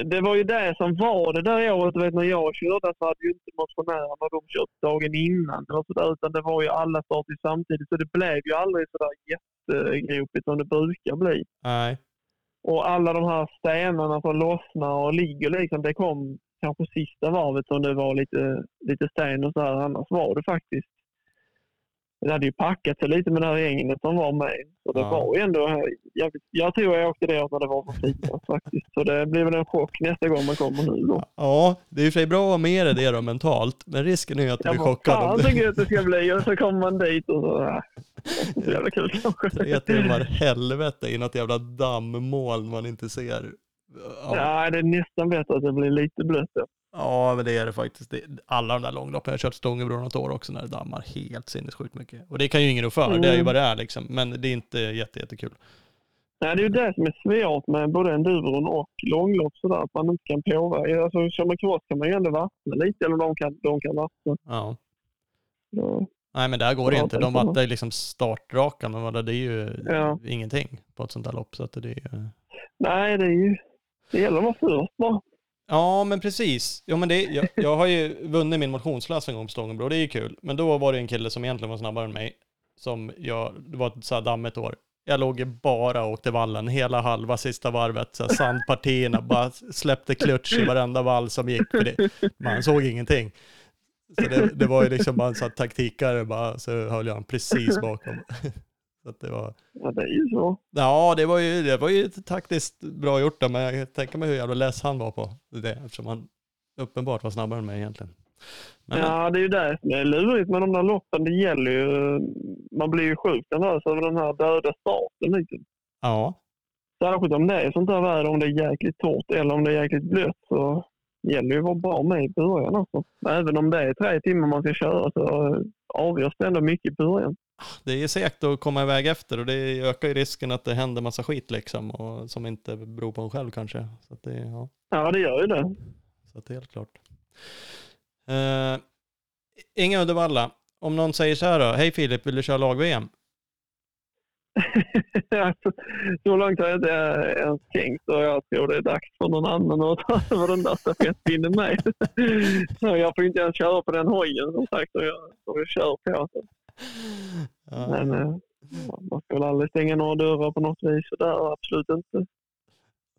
Det var ju det som var det där året. Du vet, när jag körde så hade ju inte motionärerna de kört dagen innan. Och så där, utan det var ju alla startade samtidigt. Så det blev ju aldrig så där jättegropigt som det brukar bli. Nej. Och alla de här stenarna som lossnar och ligger liksom, det kom kanske sista varvet som det var lite, lite sten och så här. Annars var det faktiskt det hade ju packat sig lite med det här regnet som var med. Så det Ja. var ju ändå... Jag, jag tror jag åkte det när det var för finast faktiskt. Så det blir väl en chock nästa gång man kommer nu då. Ja, det är och för sig bra att ha med dig det då mentalt, men risken är ju att du blir chockad fan om så det gött det ska bli. Och så kommer man dit och så... Är så jävla kul kanske. tre timmar helvete i något jävla dammmoln man inte ser. Ja, Ja, det är nästan bättre att det blir lite blött. Ja men det är det faktiskt. Det, alla de där långloppen, jag har kört Stångebro något år också när det dammar helt sinnessjukt mycket. Och det kan ju ingen rå för, det är ju Mm. vad det är liksom. Men det är inte jätte, jättekul. Nej, det är ju det som är svårt med både enduron och långlopp sådär, att man inte kan påverka. Alltså, kör man cross kan man ju ändå vattna lite, eller de kan, de kan vattna. Ja. Så, Nej men där går det Ja, inte. De vattnar ju liksom startrakan, men det är ju Ja. ingenting på ett sånt där lopp. Så att det är ju... nej, det är ju... Det gäller att vara först bara. Ja, men precis. Jo, men det, jag, jag har ju vunnit min motionsklass en gång på Stångebro, det är ju kul. Men då var det en kille som egentligen var snabbare än mig, som jag, det var ett så här dammigt år. Jag låg ju bara och åkte vallen hela halva sista varvet, så här sandpartierna, bara släppte klutch i varenda vall som gick, för det, man såg ingenting. Så det, det var ju liksom bara en sån här taktikare, bara, så höll jag han precis bakom. Så det var, Ja, det är ju så. ja, det var ju, det var ju taktiskt bra gjort då, men jag kan tänka mig hur jävla less han var på det, eftersom han uppenbart var snabbare än mig egentligen. Men, Ja, det är ju det som är lurigt med de där loppen. Det gäller ju... Man blir ju sjukt nervös över den här döda starten. Liksom. ja, särskilt om det är sånt där väder, om det är jäkligt torrt eller om det är jäkligt blött så gäller det att vara bra med i början. Alltså. Även om det är tre timmar man ska köra så avgörs det ändå mycket i början. Det är segt att komma iväg efter och det ökar ju risken att det händer massa skit liksom och som inte beror på en själv kanske. Så det, ja. Ja, det gör ju det. Så att det är helt klart. Uh, Inga Uddevalla, om någon säger så här då, hej Filip, vill du köra lag-VM? så långt har jag inte ens tänkt och jag tror det är dags för någon annan att ta över den där stafettpinnen med. jag får inte ens köra på den hojen som sagt och jag, och jag kör på. Så. Ja. Men eh, man ska väl aldrig stänga några dörrar på något vis. där, absolut inte.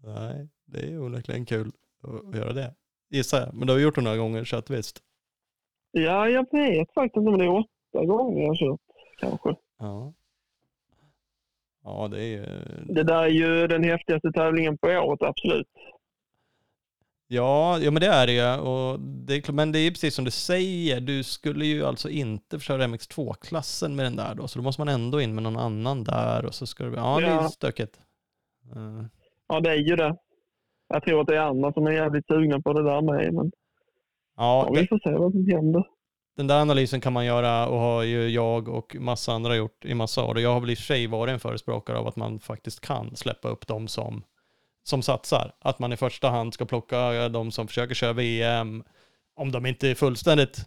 Nej, det är onekligen kul att göra det. Gissar jag. Men du har gjort det några gånger, så att visst. Ja, jag vet faktiskt inte om det är åtta gånger jag har kört kanske. Ja. Ja, det är ju... Det där är ju den häftigaste tävlingen på året, absolut. Ja, ja men det är det ju. Men det är precis som du säger, du skulle ju alltså inte köra MX2-klassen med den där då, så då måste man ändå in med någon annan där och så ska det ja, ja. det är stökigt. Uh. Ja, det är ju det. Jag tror att det är andra som är jävligt sugna på det där med, men ja, ja vi får se vad som händer. Den där analysen kan man göra och har ju jag och massa andra gjort i massa år. Och jag har väl i sig varit en förespråkare av att man faktiskt kan släppa upp de som som satsar. Att man i första hand ska plocka de som försöker köra VM, om de inte är fullständigt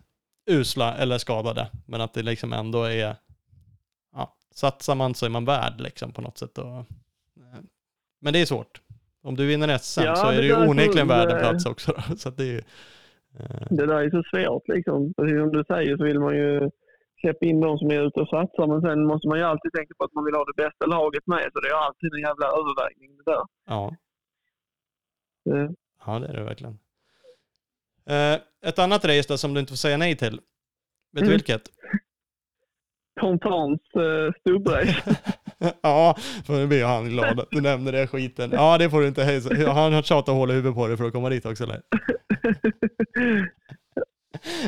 usla eller skadade. Men att det liksom ändå är, ja, satsar man så är man värd liksom på något sätt. Och, eh, men det är svårt. Om du vinner SM ja, så är det, ju onekligen värd en plats också. Då. Så det, är. Det där är så svårt liksom. Precis som du säger så vill man ju släppa in de som är ute och satsar. Men sen måste man ju alltid tänka på att man vill ha det bästa laget med. Så det är alltid en jävla övervägning det där. Ja. Mm. Ja, det är det verkligen. Uh, ett annat race då som du inte får säga nej till. Vet mm. du vilket? Pontans uh, stubbrace. ja, för nu blir han glad att du nämner det skiten. Ja, det får du inte. Har han tjatat hål i huvudet på dig för att komma dit också eller?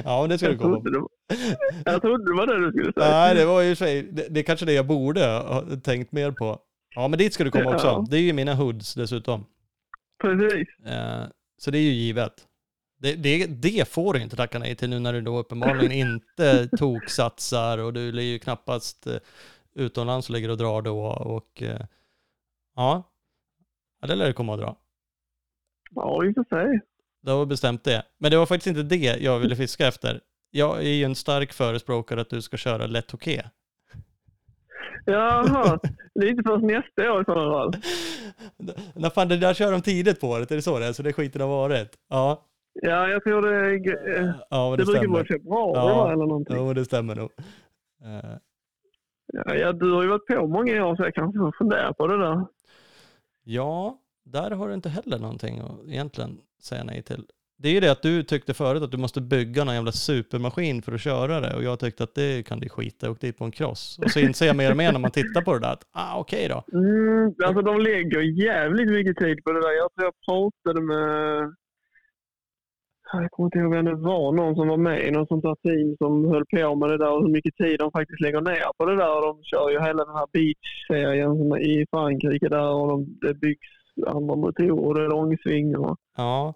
Ja, det ska jag du komma på. Jag trodde det var det du skulle säga. Nej, det var ju sig, det, det är kanske det jag borde ha tänkt mer på. Ja, men dit ska du komma också. Ja. Det är ju mina hoods dessutom. Precis. Eh, så det är ju givet. Det, det, det, får du inte tacka nej till nu när du då uppenbarligen inte toksatsar och du är ju knappast eh, utomlands och ligger och drar då och eh, ja, det lär du komma att dra. Ja, vi får se. Du har bestämt det. Men det var faktiskt inte det jag ville fiska efter. Jag är ju en stark förespråkare att du ska köra lätt hockey. Jaha, lite först nästa år i sådana fall. När fan, det där kör de tidigt på året, är det så det är? Så det skiten har varit? Ja. Ja, jag tror det, ja, det, det brukar vara februari ja, eller någonting. Ja, det stämmer nog. Uh. Ja, ja, du har ju varit på många år så jag kanske får fundera på det där. Ja, där har du inte heller någonting egentligen säga nej till det är ju det att du tyckte förut att du måste bygga någon jävla supermaskin för att köra det och jag tyckte att det kan du skita och dit på en cross. Och så inser jag mer och mer när man tittar på det där att, ah okej okay då. Mm, alltså de lägger jävligt mycket tid på det där. Jag tror jag pratade med, jag kommer inte ihåg vem det var, någon som var med i något sånt där team som höll på med det där och hur mycket tid de faktiskt lägger ner på det där. Och De kör ju hela den här beach-serien som är i Frankrike där och de, det byggs andra motorer är långsving. Ja,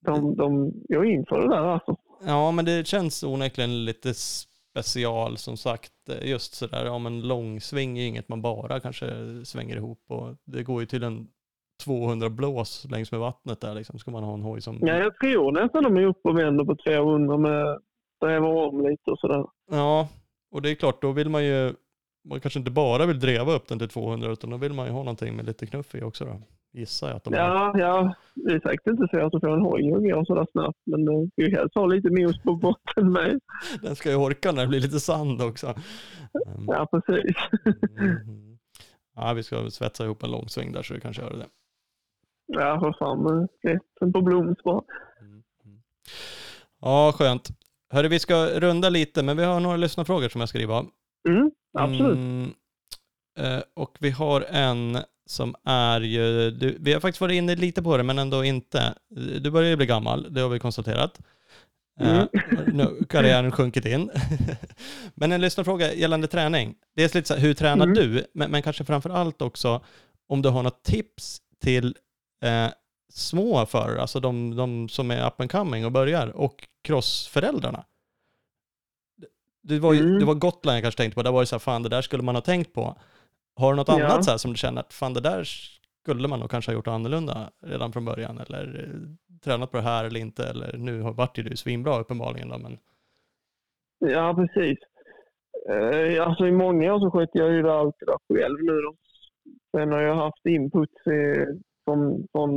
de, de går in för det där alltså. Ja, men det känns onekligen lite special som sagt. Just sådär, ja men långsving är inget man bara kanske svänger ihop och det går ju till en 200 blås längs med vattnet där liksom. Ska man ha en hoj som... Ja, jag tror nästan de är uppe och vänder på 200 med strävar om lite och sådär. Ja, och det är klart, då vill man ju, man kanske inte bara vill dreva upp den till 200 utan då vill man ju ha någonting med lite knuff i också då. Gissar jag att de Ja, har. ja. Det är säkert inte så att du får en hoj att gå sådär snabbt, men den ska ju helst ha lite mos på botten med. Den ska ju orka när det blir lite sand också. Ja, precis. Mm. Ja, vi ska svetsa ihop en långsväng där så vi kan köra det. Ja, för fan. Rätten på Bloms bara. Mm. Ja, skönt. Hörru, vi ska runda lite, men vi har några lyssnarfrågor som jag skriver Mm, absolut. Mm, eh, och vi har en som är ju, du, vi har faktiskt varit inne lite på det men ändå inte. Du börjar ju bli gammal, det har vi konstaterat. Mm. Uh, nu karriären sjunkit in. men en lyssnarfråga gällande träning. Dels lite så här, hur tränar mm. du? Men, men kanske framför allt också, om du har något tips till eh, små förare, alltså de, de som är up and coming och börjar, och crossföräldrarna. Det var, ju, Mm. det var Gotland jag kanske tänkte på, där var det så här, fan det där skulle man ha tänkt på. Har du något Ja. annat så här som du känner att fan det där skulle man nog kanske ha gjort annorlunda redan från början, eller eh, tränat på det här eller inte, eller nu har vart ju du svinbra uppenbarligen då, men Ja, precis. Eh, alltså i många år så skötte jag ju det alltid där själv nu då. Sen har jag haft input eh, från, från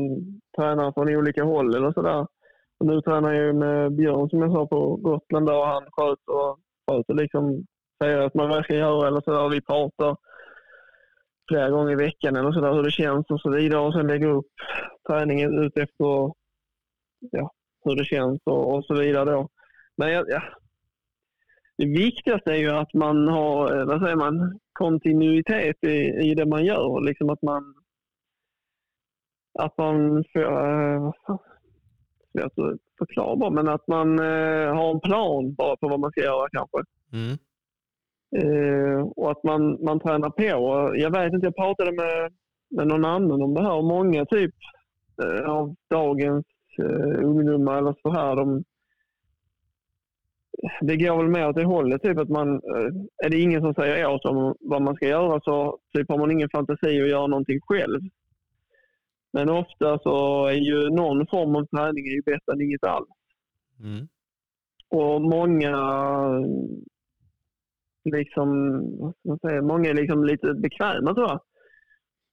tränare från olika håll eller sådär. Nu tränar jag ju med Björn som jag sa på Gotland där och han sköter, sköter liksom, säger att man vad ska göra eller sådär. Vi pratar flera gånger i veckan eller sådär hur det känns och så vidare och sen lägger upp träningen ut efter ja, hur det känns och, och så vidare då. Men ja, det viktigaste är ju att man har, eh, vad säger man, kontinuitet i, i det man gör. Liksom att man att man får, äh, förklara men att man eh, har en plan bara på vad man ska göra kanske. mm. Eh, och att man, man tränar på. Jag vet inte, jag pratade med, med någon annan om det här och många typ eh, av dagens eh, ungdomar eller så här, de, det går väl mer åt det hållet, typ att man, är det ingen som säger åt om vad man ska göra så typ har man ingen fantasi att göra någonting själv. Men ofta så är ju någon form av träning är ju bättre än inget alls. Mm. Och många liksom, vad ska man säga, många är liksom lite bekväma tror jag.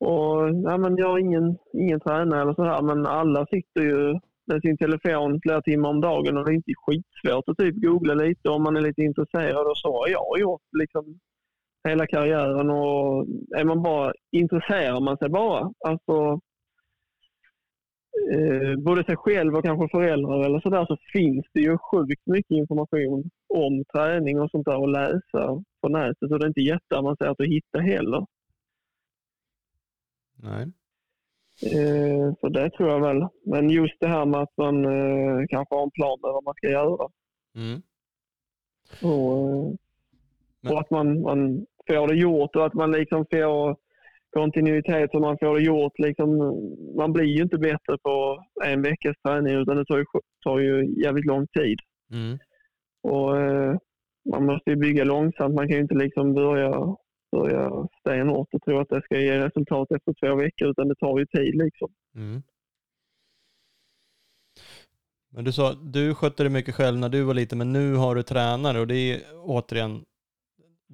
Och ja, men jag har ingen, ingen tränare eller så här, men alla sitter ju med sin telefon flera timmar om dagen och det är inte skitsvårt att typ googla lite om man är lite intresserad och så har jag gjort liksom hela karriären och är man bara intresserar man sig bara, alltså eh, både sig själv och kanske föräldrar eller sådär så finns det ju sjukt mycket information om träning och sånt där att läsa på nätet och det är inte jätteavancerat att hitta heller. Nej. Eh, så det tror jag väl. Men just det här med att man eh, kanske har en plan med vad man ska göra. Mm. Och, eh, och att man, man får det gjort och att man liksom får kontinuitet så man får det gjort. Liksom, man blir ju inte bättre på en veckas träning utan det tar ju, tar ju jävligt lång tid. Mm. Och, eh, man måste ju bygga långsamt. Man kan ju inte liksom börja, börja stenhårt och tro att det ska ge resultat efter två veckor utan det tar ju tid. Liksom. Mm. Men du sa, du skötte det mycket själv när du var liten, men nu har du tränare och det är återigen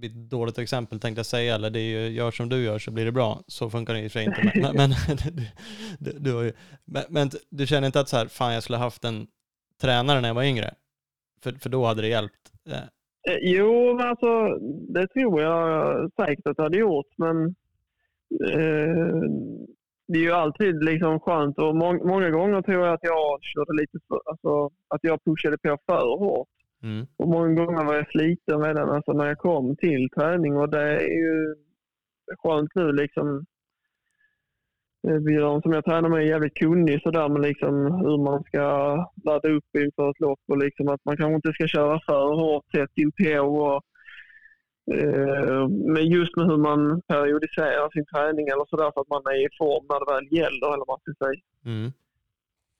ett dåligt exempel tänkte jag säga, eller det är ju gör som du gör så blir det bra. Så funkar det i och för sig inte. Men, men, du, du, har ju, men, men du känner inte att så här, fan jag skulle haft en tränare när jag var yngre? För, för då hade det hjälpt. Eh, Eh, Jo, men alltså, det tror jag säkert att det hade gjort. Men eh, det är ju alltid liksom skönt och må- många gånger tror jag att jag körde lite för, alltså, att jag pushade på för hårt. Mm. Och många gånger var jag sliten redan alltså, när jag kom till träning och det är ju skönt nu liksom. Eh, Björn som jag tränar med är jävligt kunnig sådär med liksom hur man ska ladda upp inför ett lopp och liksom att man kanske inte ska köra för hårt tätt inpå. Och, eh, men just med hur man periodiserar sin träning eller sådär för att man är i form när det väl gäller eller vad man ska säga. Mm.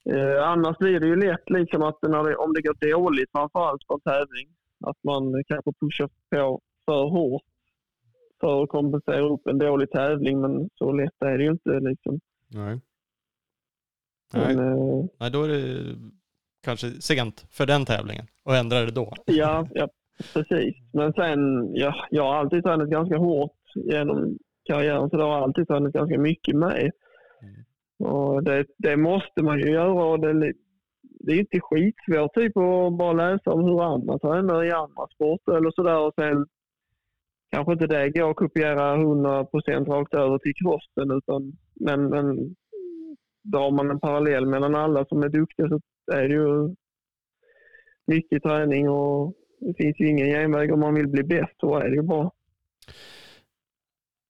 Eh, annars blir det ju lätt liksom att när det, om det går dåligt framförallt på en tävling att man kanske pushar på för hårt för att kompensera upp en dålig tävling men så lätt är det ju inte liksom. Nej. Nej. Men, eh, Nej, då är det kanske sent för den tävlingen och ändra det då. ja, ja, precis. Men sen, ja, jag har alltid tränat ganska hårt genom karriären så det har alltid tränat ganska mycket med. Mm. Och det, det måste man ju göra och det, är det är inte skitsvårt typ att bara läsa om hur andra tränar i andra sporter eller sådär och sen kanske inte det går att kopiera 100% rakt över till crossen utan men, men drar man en parallell mellan alla som är duktiga så är det ju mycket träning och det finns ju ingen genväg om man vill bli bäst. Så är det ju bara.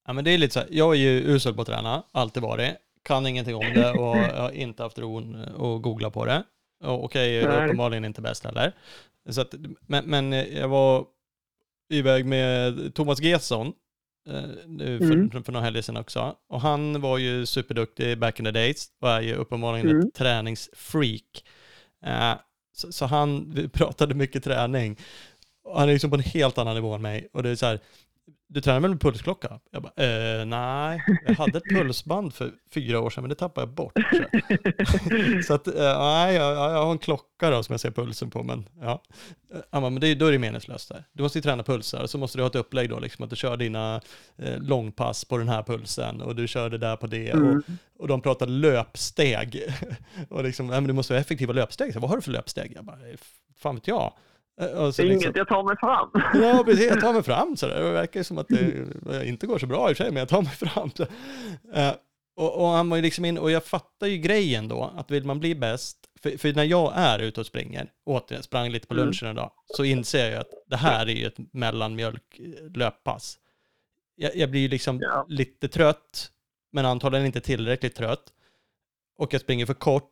Ja, men det är lite så här, jag är ju usel på att träna, alltid varit. Kan ingenting om det och jag har inte haft ron att googla på det. Och jag är Nej. uppenbarligen inte bäst heller. Så att, men, men jag var iväg med Thomas Gesson eh, nu för, Mm. för, några helger sedan också. Och han var ju superduktig back in the days och är ju uppenbarligen Mm. ett träningsfreak. Eh, så, så han, vi pratade mycket träning. Och han är liksom på en helt annan nivå än mig. Och det är så här, du tränar väl med pulsklocka? Jag bara, eh, nej, jag hade ett pulsband för fyra år sedan, men det tappade jag bort. Så, så att, eh, nej, jag, jag har en klocka då som jag ser pulsen på, men ja. Eh, Han bara, men det, då är det meningslöst där. Du måste ju träna pulsar, och så måste du ha ett upplägg då, liksom att du kör dina eh, långpass på den här pulsen, och du kör det där på det, Mm. och, och de pratar löpsteg. och liksom, nej men du måste ha effektiva löpsteg. Så, vad har du för löpsteg? Jag bara, "Eh, fan vet jag. Eh, Och så Inget liksom, jag tar mig fram. Ja, precis. Jag tar mig fram sådär. Det verkar som att det inte går så bra i och för sig, men jag tar mig fram. Eh, och, och han var ju liksom in, och jag fattar ju grejen då, att vill man bli bäst, för, för när jag är ute och springer, återigen, sprang lite på Mm. lunchen idag, så inser jag att det här är ju ett mellanmjölk eh, löppass. Jag, jag blir ju liksom Ja. lite trött, men antagligen inte tillräckligt trött. Och jag springer för kort,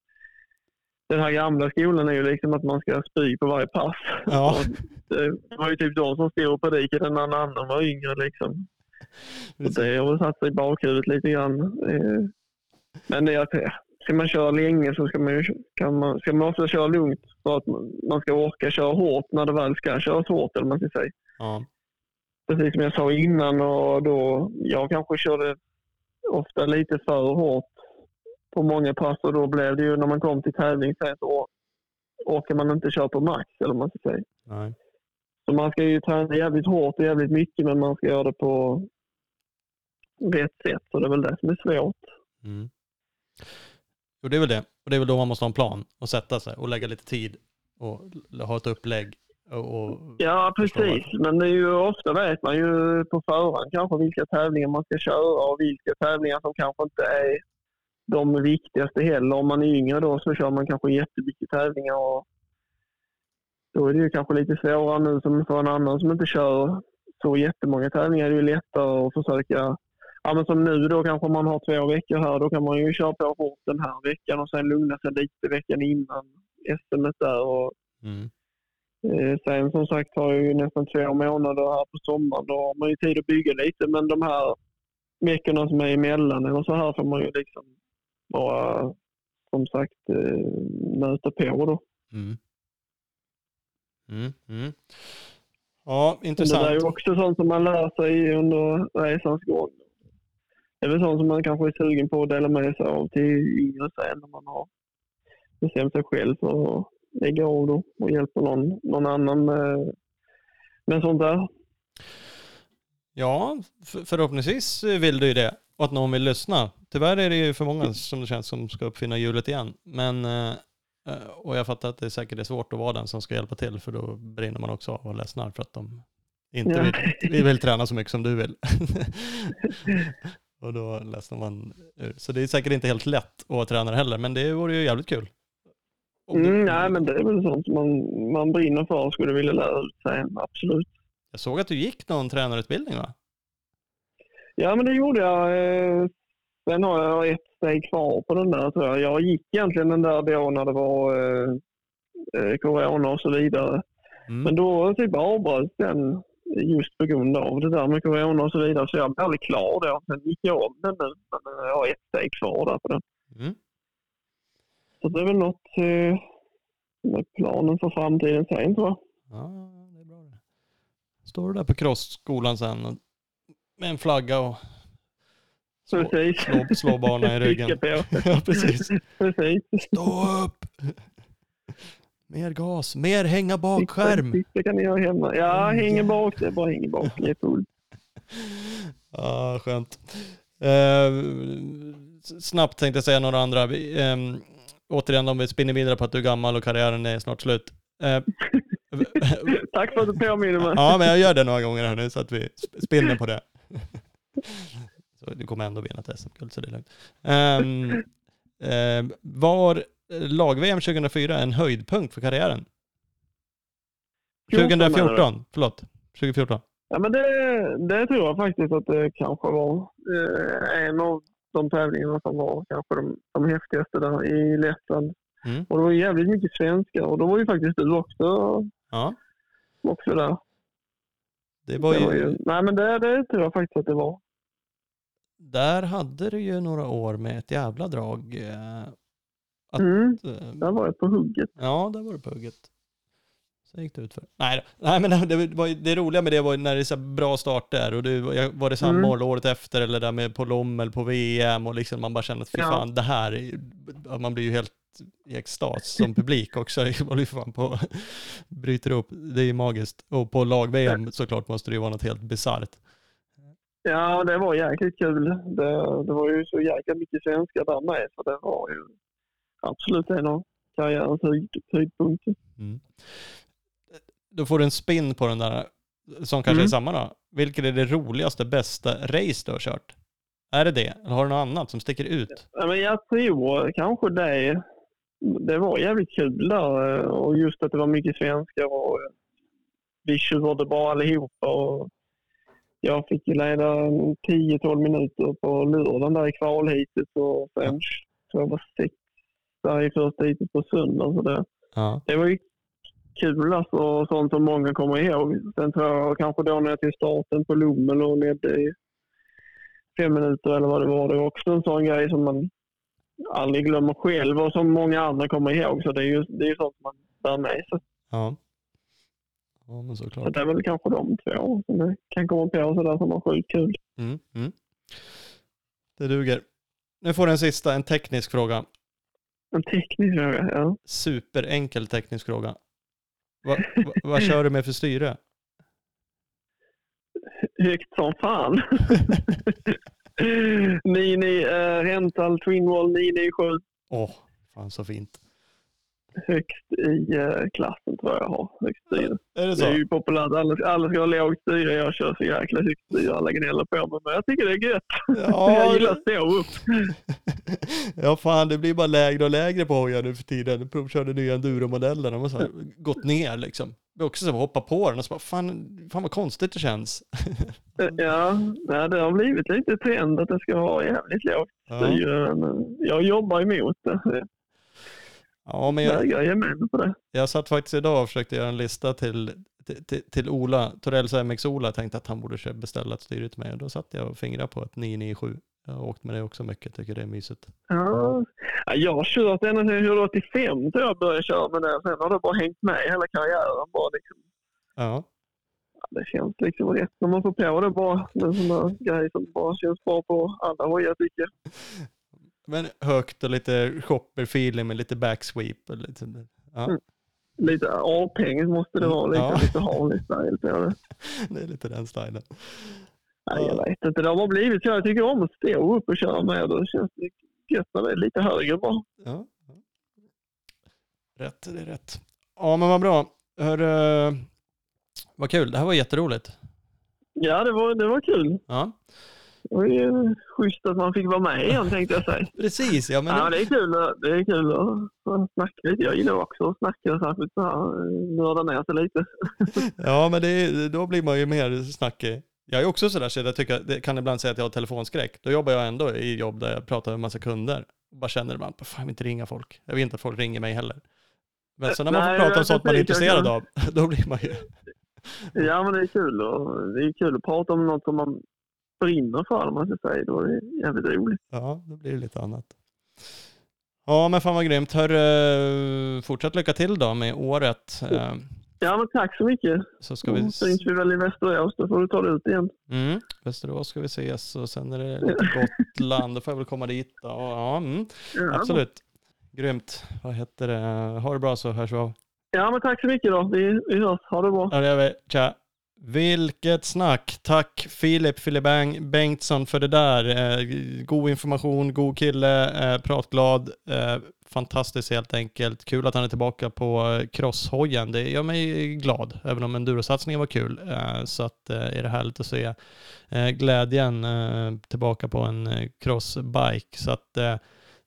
Den här gamla skolan är ju liksom att man ska spy på varje pass. Ja. Det var ju typ de som stod och predikade när någon annan var yngre. Liksom. Det har väl satt sig i bakhuvudet lite grann. Eh, Men det är att ska man köra länge så ska man, ju, kan man, ska man ofta köra lugnt för att man ska orka köra hårt när det väl ska köras hårt. Eller man ska säga. Ja. Precis som jag sa innan och då jag kanske körde ofta lite för hårt på många pass och då blev det ju när man kom till tävling sen så orkar man inte köra på max eller man ska säga. Nej. Så man ska ju träna jävligt hårt och jävligt mycket men man ska göra det på rätt sätt. Så det är väl det som är svårt. Mm. Jo, det är väl det. Och det är väl då man måste ha en plan och sätta sig och lägga lite tid och ha ett upplägg. Och, och Ja, precis. Men det är ju ofta vet man ju på förhand kanske vilka tävlingar man ska köra och vilka tävlingar som kanske inte är de viktigaste heller. Om man är yngre då så kör man kanske jättemycket tävlingar och då är det ju kanske lite svårare nu som för en annan som inte kör så jättemånga tävlingar. Det är ju lättare att försöka Ja, men som nu då kanske man har två veckor här. Då kan man ju köra på hårt den här veckan och sen lugna sig lite veckan innan SM där. Och mm. Eh, Sen som sagt har jag ju nästan två månader här på sommaren. Då har man ju tid att bygga lite. Men de här veckorna som är emellan eller så här får man ju liksom bara som sagt eh, möta på då. Mm. Mm. Mm. Ja, Men Det intressant. är ju också sånt som man lär sig under resans gång. Det är väl sånt som man kanske är sugen på att dela med sig av till yngre sen när man har bestämt sig själv för att lägga av då och hjälpa någon, någon annan med, med sånt där. Ja, för, förhoppningsvis vill du ju det. Och att någon vill lyssna. Tyvärr är det ju för många som det känns som ska uppfinna hjulet igen. Men, eh, eh, och jag fattar att det säkert är svårt att vara den som ska hjälpa till. För då brinner man också av och ledsnar för att de inte Ja. vill, vi vill träna så mycket som du vill. och då ledsnar man ur. Så det är säkert inte helt lätt att vara tränare heller. Men det vore ju jävligt kul. Mm, nej, men det är väl sånt man, man brinner för och skulle vilja lära ut sig. Absolut. Jag såg att du gick någon tränarutbildning va? Ja, men det gjorde jag. Eh, Sen har jag ett steg kvar på den där tror jag. Jag gick egentligen den där då när det var eh, eh, corona och så vidare. Mm. Men då typ avbröts den just på grund av det där med corona och så vidare. Så jag blev aldrig klar då. Sen gick jag om den nu. Men jag har ett steg kvar där på den. Mm. Så det är väl något eh, med planen för framtiden sen tror jag. Ja, det är bra det. Står du där på crossskolan sen och, med en flagga och slå, Precis. slå, slå barnen i ryggen? Ja, precis. Precis. Stå upp! Mer gas, mer hänga bakskärm. Det kan ni göra hemma. Ja, Mm, hänger ja. bak. Det är bara hänger bak. Det är full. Ja, skönt. Eh, snabbt tänkte jag säga några andra. Ehm, återigen, om vi spinner vidare på att du är gammal och karriären är snart slut. Eh, Tack för att du påminner mig. ja, men jag gör det några gånger här nu så att vi sp- spinner på det. Så du kommer ändå vinna ett SM-guld, så det är lugnt. Um, var lag-VM 2004 en höjdpunkt för karriären? 14 menar du? 2014, förlåt. 2014. Ja, men det, det tror jag faktiskt att det kanske var eh, en av de tävlingarna som var kanske de, de häftigaste där i Lettland. Mm. Och det var jävligt mycket svenskar och då var ju faktiskt du också, Ja, också där. det var Det var ju, ju, nej men det, det tror jag faktiskt att det var. där hade du ju några år med ett jävla drag. eh, Att, Mm, eh, där var jag på hugget. Ja, där var du på hugget. Sen gick det ut för. Nej, nej men det, var, ju- det roliga med det var ju när det är så bra starter och det var, det samma Mm. år året efter eller där med på Lommel på VM och liksom man bara känner att fy Ja. fan det här, ju- man blir ju helt i extas som publik också. Man fan på, bryter upp, det är ju magiskt. Och på lag-VM såklart måste det ju vara något helt bisarrt. Ja, det var jäkligt kul. Det, det var ju så jäkla mycket svenskar där med så det var ju absolut en av karriärens höjd, höjdpunkter. Mm. Då får du en spin på den där, som kanske Mm. är samma då. Vilket är det roligaste, bästa race du har kört? Är det det? Eller har du något annat som sticker ut? Ja, men jag tror kanske det. Det var jävligt kul där eh, och just att det var mycket svenskar och eh, vi körde bara allihopa. Och jag fick ju leda en 10-12 minuter på lördagen där i kvalheatet och sen tror jag var sex där i första heatet på söndagen. Så det, Ja. det var ju kul alltså, och sånt som många kommer ihåg. Sen tror jag kanske då när jag till starten på Lommel och ledde i fem minuter eller vad det var. Det var också en sån grej som man aldrig glömmer själv och som många andra kommer ihåg. Så det är ju det är ju sånt man bär med sig. Ja. Ja, men Så såklart. det är väl kanske de två som jag kan komma på sådär som var sjukt kul. Mm, mm. Det duger. Nu får du en sista, en teknisk fråga. En teknisk fråga, ja. Superenkel teknisk fråga. Va, va, vad kör du med för styre? Högt som fan. 99 eh, Rental Twinwall 997. Åh, fan så fint. Högst i eh, klassen tror jag jag har. Högst styre. Är det Det så? är ju populärt. Alla, alla ska ha lågt styre. Jag kör så jäkla högt styre. Alla gnäller på mig. Men jag tycker det är gött. Ja, jag gillar det- att stå upp. ja, fan det blir bara lägre och lägre på hojar nu för tiden. Provkörde nya enduro-modeller. De har så gått ner liksom. Är också så hoppa på den och så bara, fan, fan vad konstigt det känns. Ja, det har blivit lite trend att det ska vara jävligt lågt Ja, styre. Men Jag jobbar emot det. ja men Jag jag, ge med på det. jag satt faktiskt idag och försökte göra en lista till, till, till, till Ola, Torells MX-Ola. Tänkte att han borde beställa ett styre till mig. Och då satt jag och fingrade på ett 997. Jag har åkt med det också mycket, tycker det är mysigt. Ja. Ja, Jag har kört ända sedan 185 tror jag började köra med det. Sen har det bara hängt med hela karriären. Bara liksom, Ja, det känns liksom rätt när man får på det bara. Det är en sån där grej som bara känns bra på alla hojar tycker jag. men högt och lite shopper-feeling med lite backsweep. Och lite, ja, Mm. Lite avhängigt måste det vara. Lite, Ja. lite Harley style på det. det är lite den stilen. Nej, jag vet inte. Det har bara blivit så. Jag tycker om att stå upp och köra med. Då känns det gött när det är lite högre bara. Ja. Rätt, det är rätt. Ja, men vad bra. Hör, uh, vad kul, det här var jätteroligt. Ja, det var, det var kul. Ja, Det var ju schysst att man fick vara med igen tänkte jag säga. precis. Ja, men Ja, det är kul, det är kul att snacka lite. Jag gillar också att snacka särskilt så här, nörda ner sig lite. ja, men det, då blir man ju mer snackig. Jag är också sådär så jag tycker, kan ibland säga att jag har telefonskräck. Då jobbar jag ändå i jobb där jag pratar med en massa kunder. Och bara känner ibland, fan jag vill inte ringa folk. Jag vill inte att folk ringer mig heller. Men så när man får Nej, prata om sånt man är intresserad kan- av, då blir man ju... Ja, men det är kul. Och det är kul att prata om något som man brinner för, om man ska säga. Då är det jävligt roligt. Ja, då blir det lite annat. Ja, men fan vad grymt. Hör, fortsätt lycka till då med året. Eh, Ja, men tack så mycket. så ska vi... Då syns vi väl i Västerås. Då får du ta det ut igen. Mm, Västerås ska vi ses och sen är det lite Gotland. Då får jag väl komma dit då. Ja, mm, Ja, absolut. Grymt. Vad heter det? Ha det bra så hörs vi av. Ja, men tack så mycket då. Vi, vi hörs. Ha det bra. Ja, det gör vi. Tja. Vilket snack. Tack Filip Filip Bengtsson för det där. Eh, god information, god kille, eh, pratglad. Eh, fantastiskt helt enkelt. Kul att han är tillbaka på eh, crosshojen. Det gör mig glad, även om endurosatsningen var kul. Eh, så att, eh, är det härligt att se glädjen tillbaka på en crossbike. Så att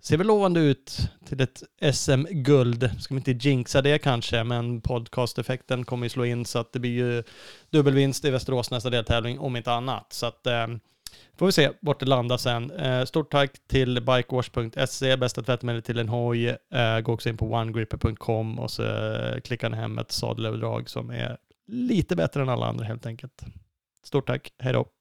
ser väl lovande ut till ett SM-guld. Ska vi inte jinxa det kanske, men podcast-effekten kommer ju slå in så att det blir ju dubbelvinst i Västerås nästa deltävling, om inte annat. Så att eh, får vi se vart det landar sen. Eh, stort tack till bikewash.se, bästa tvättmedel till en hoj. Eh, gå också in på onegripper.com och så eh, klickar ni hem ett sadelöverdrag som är lite bättre än alla andra helt enkelt. Stort tack, hej då!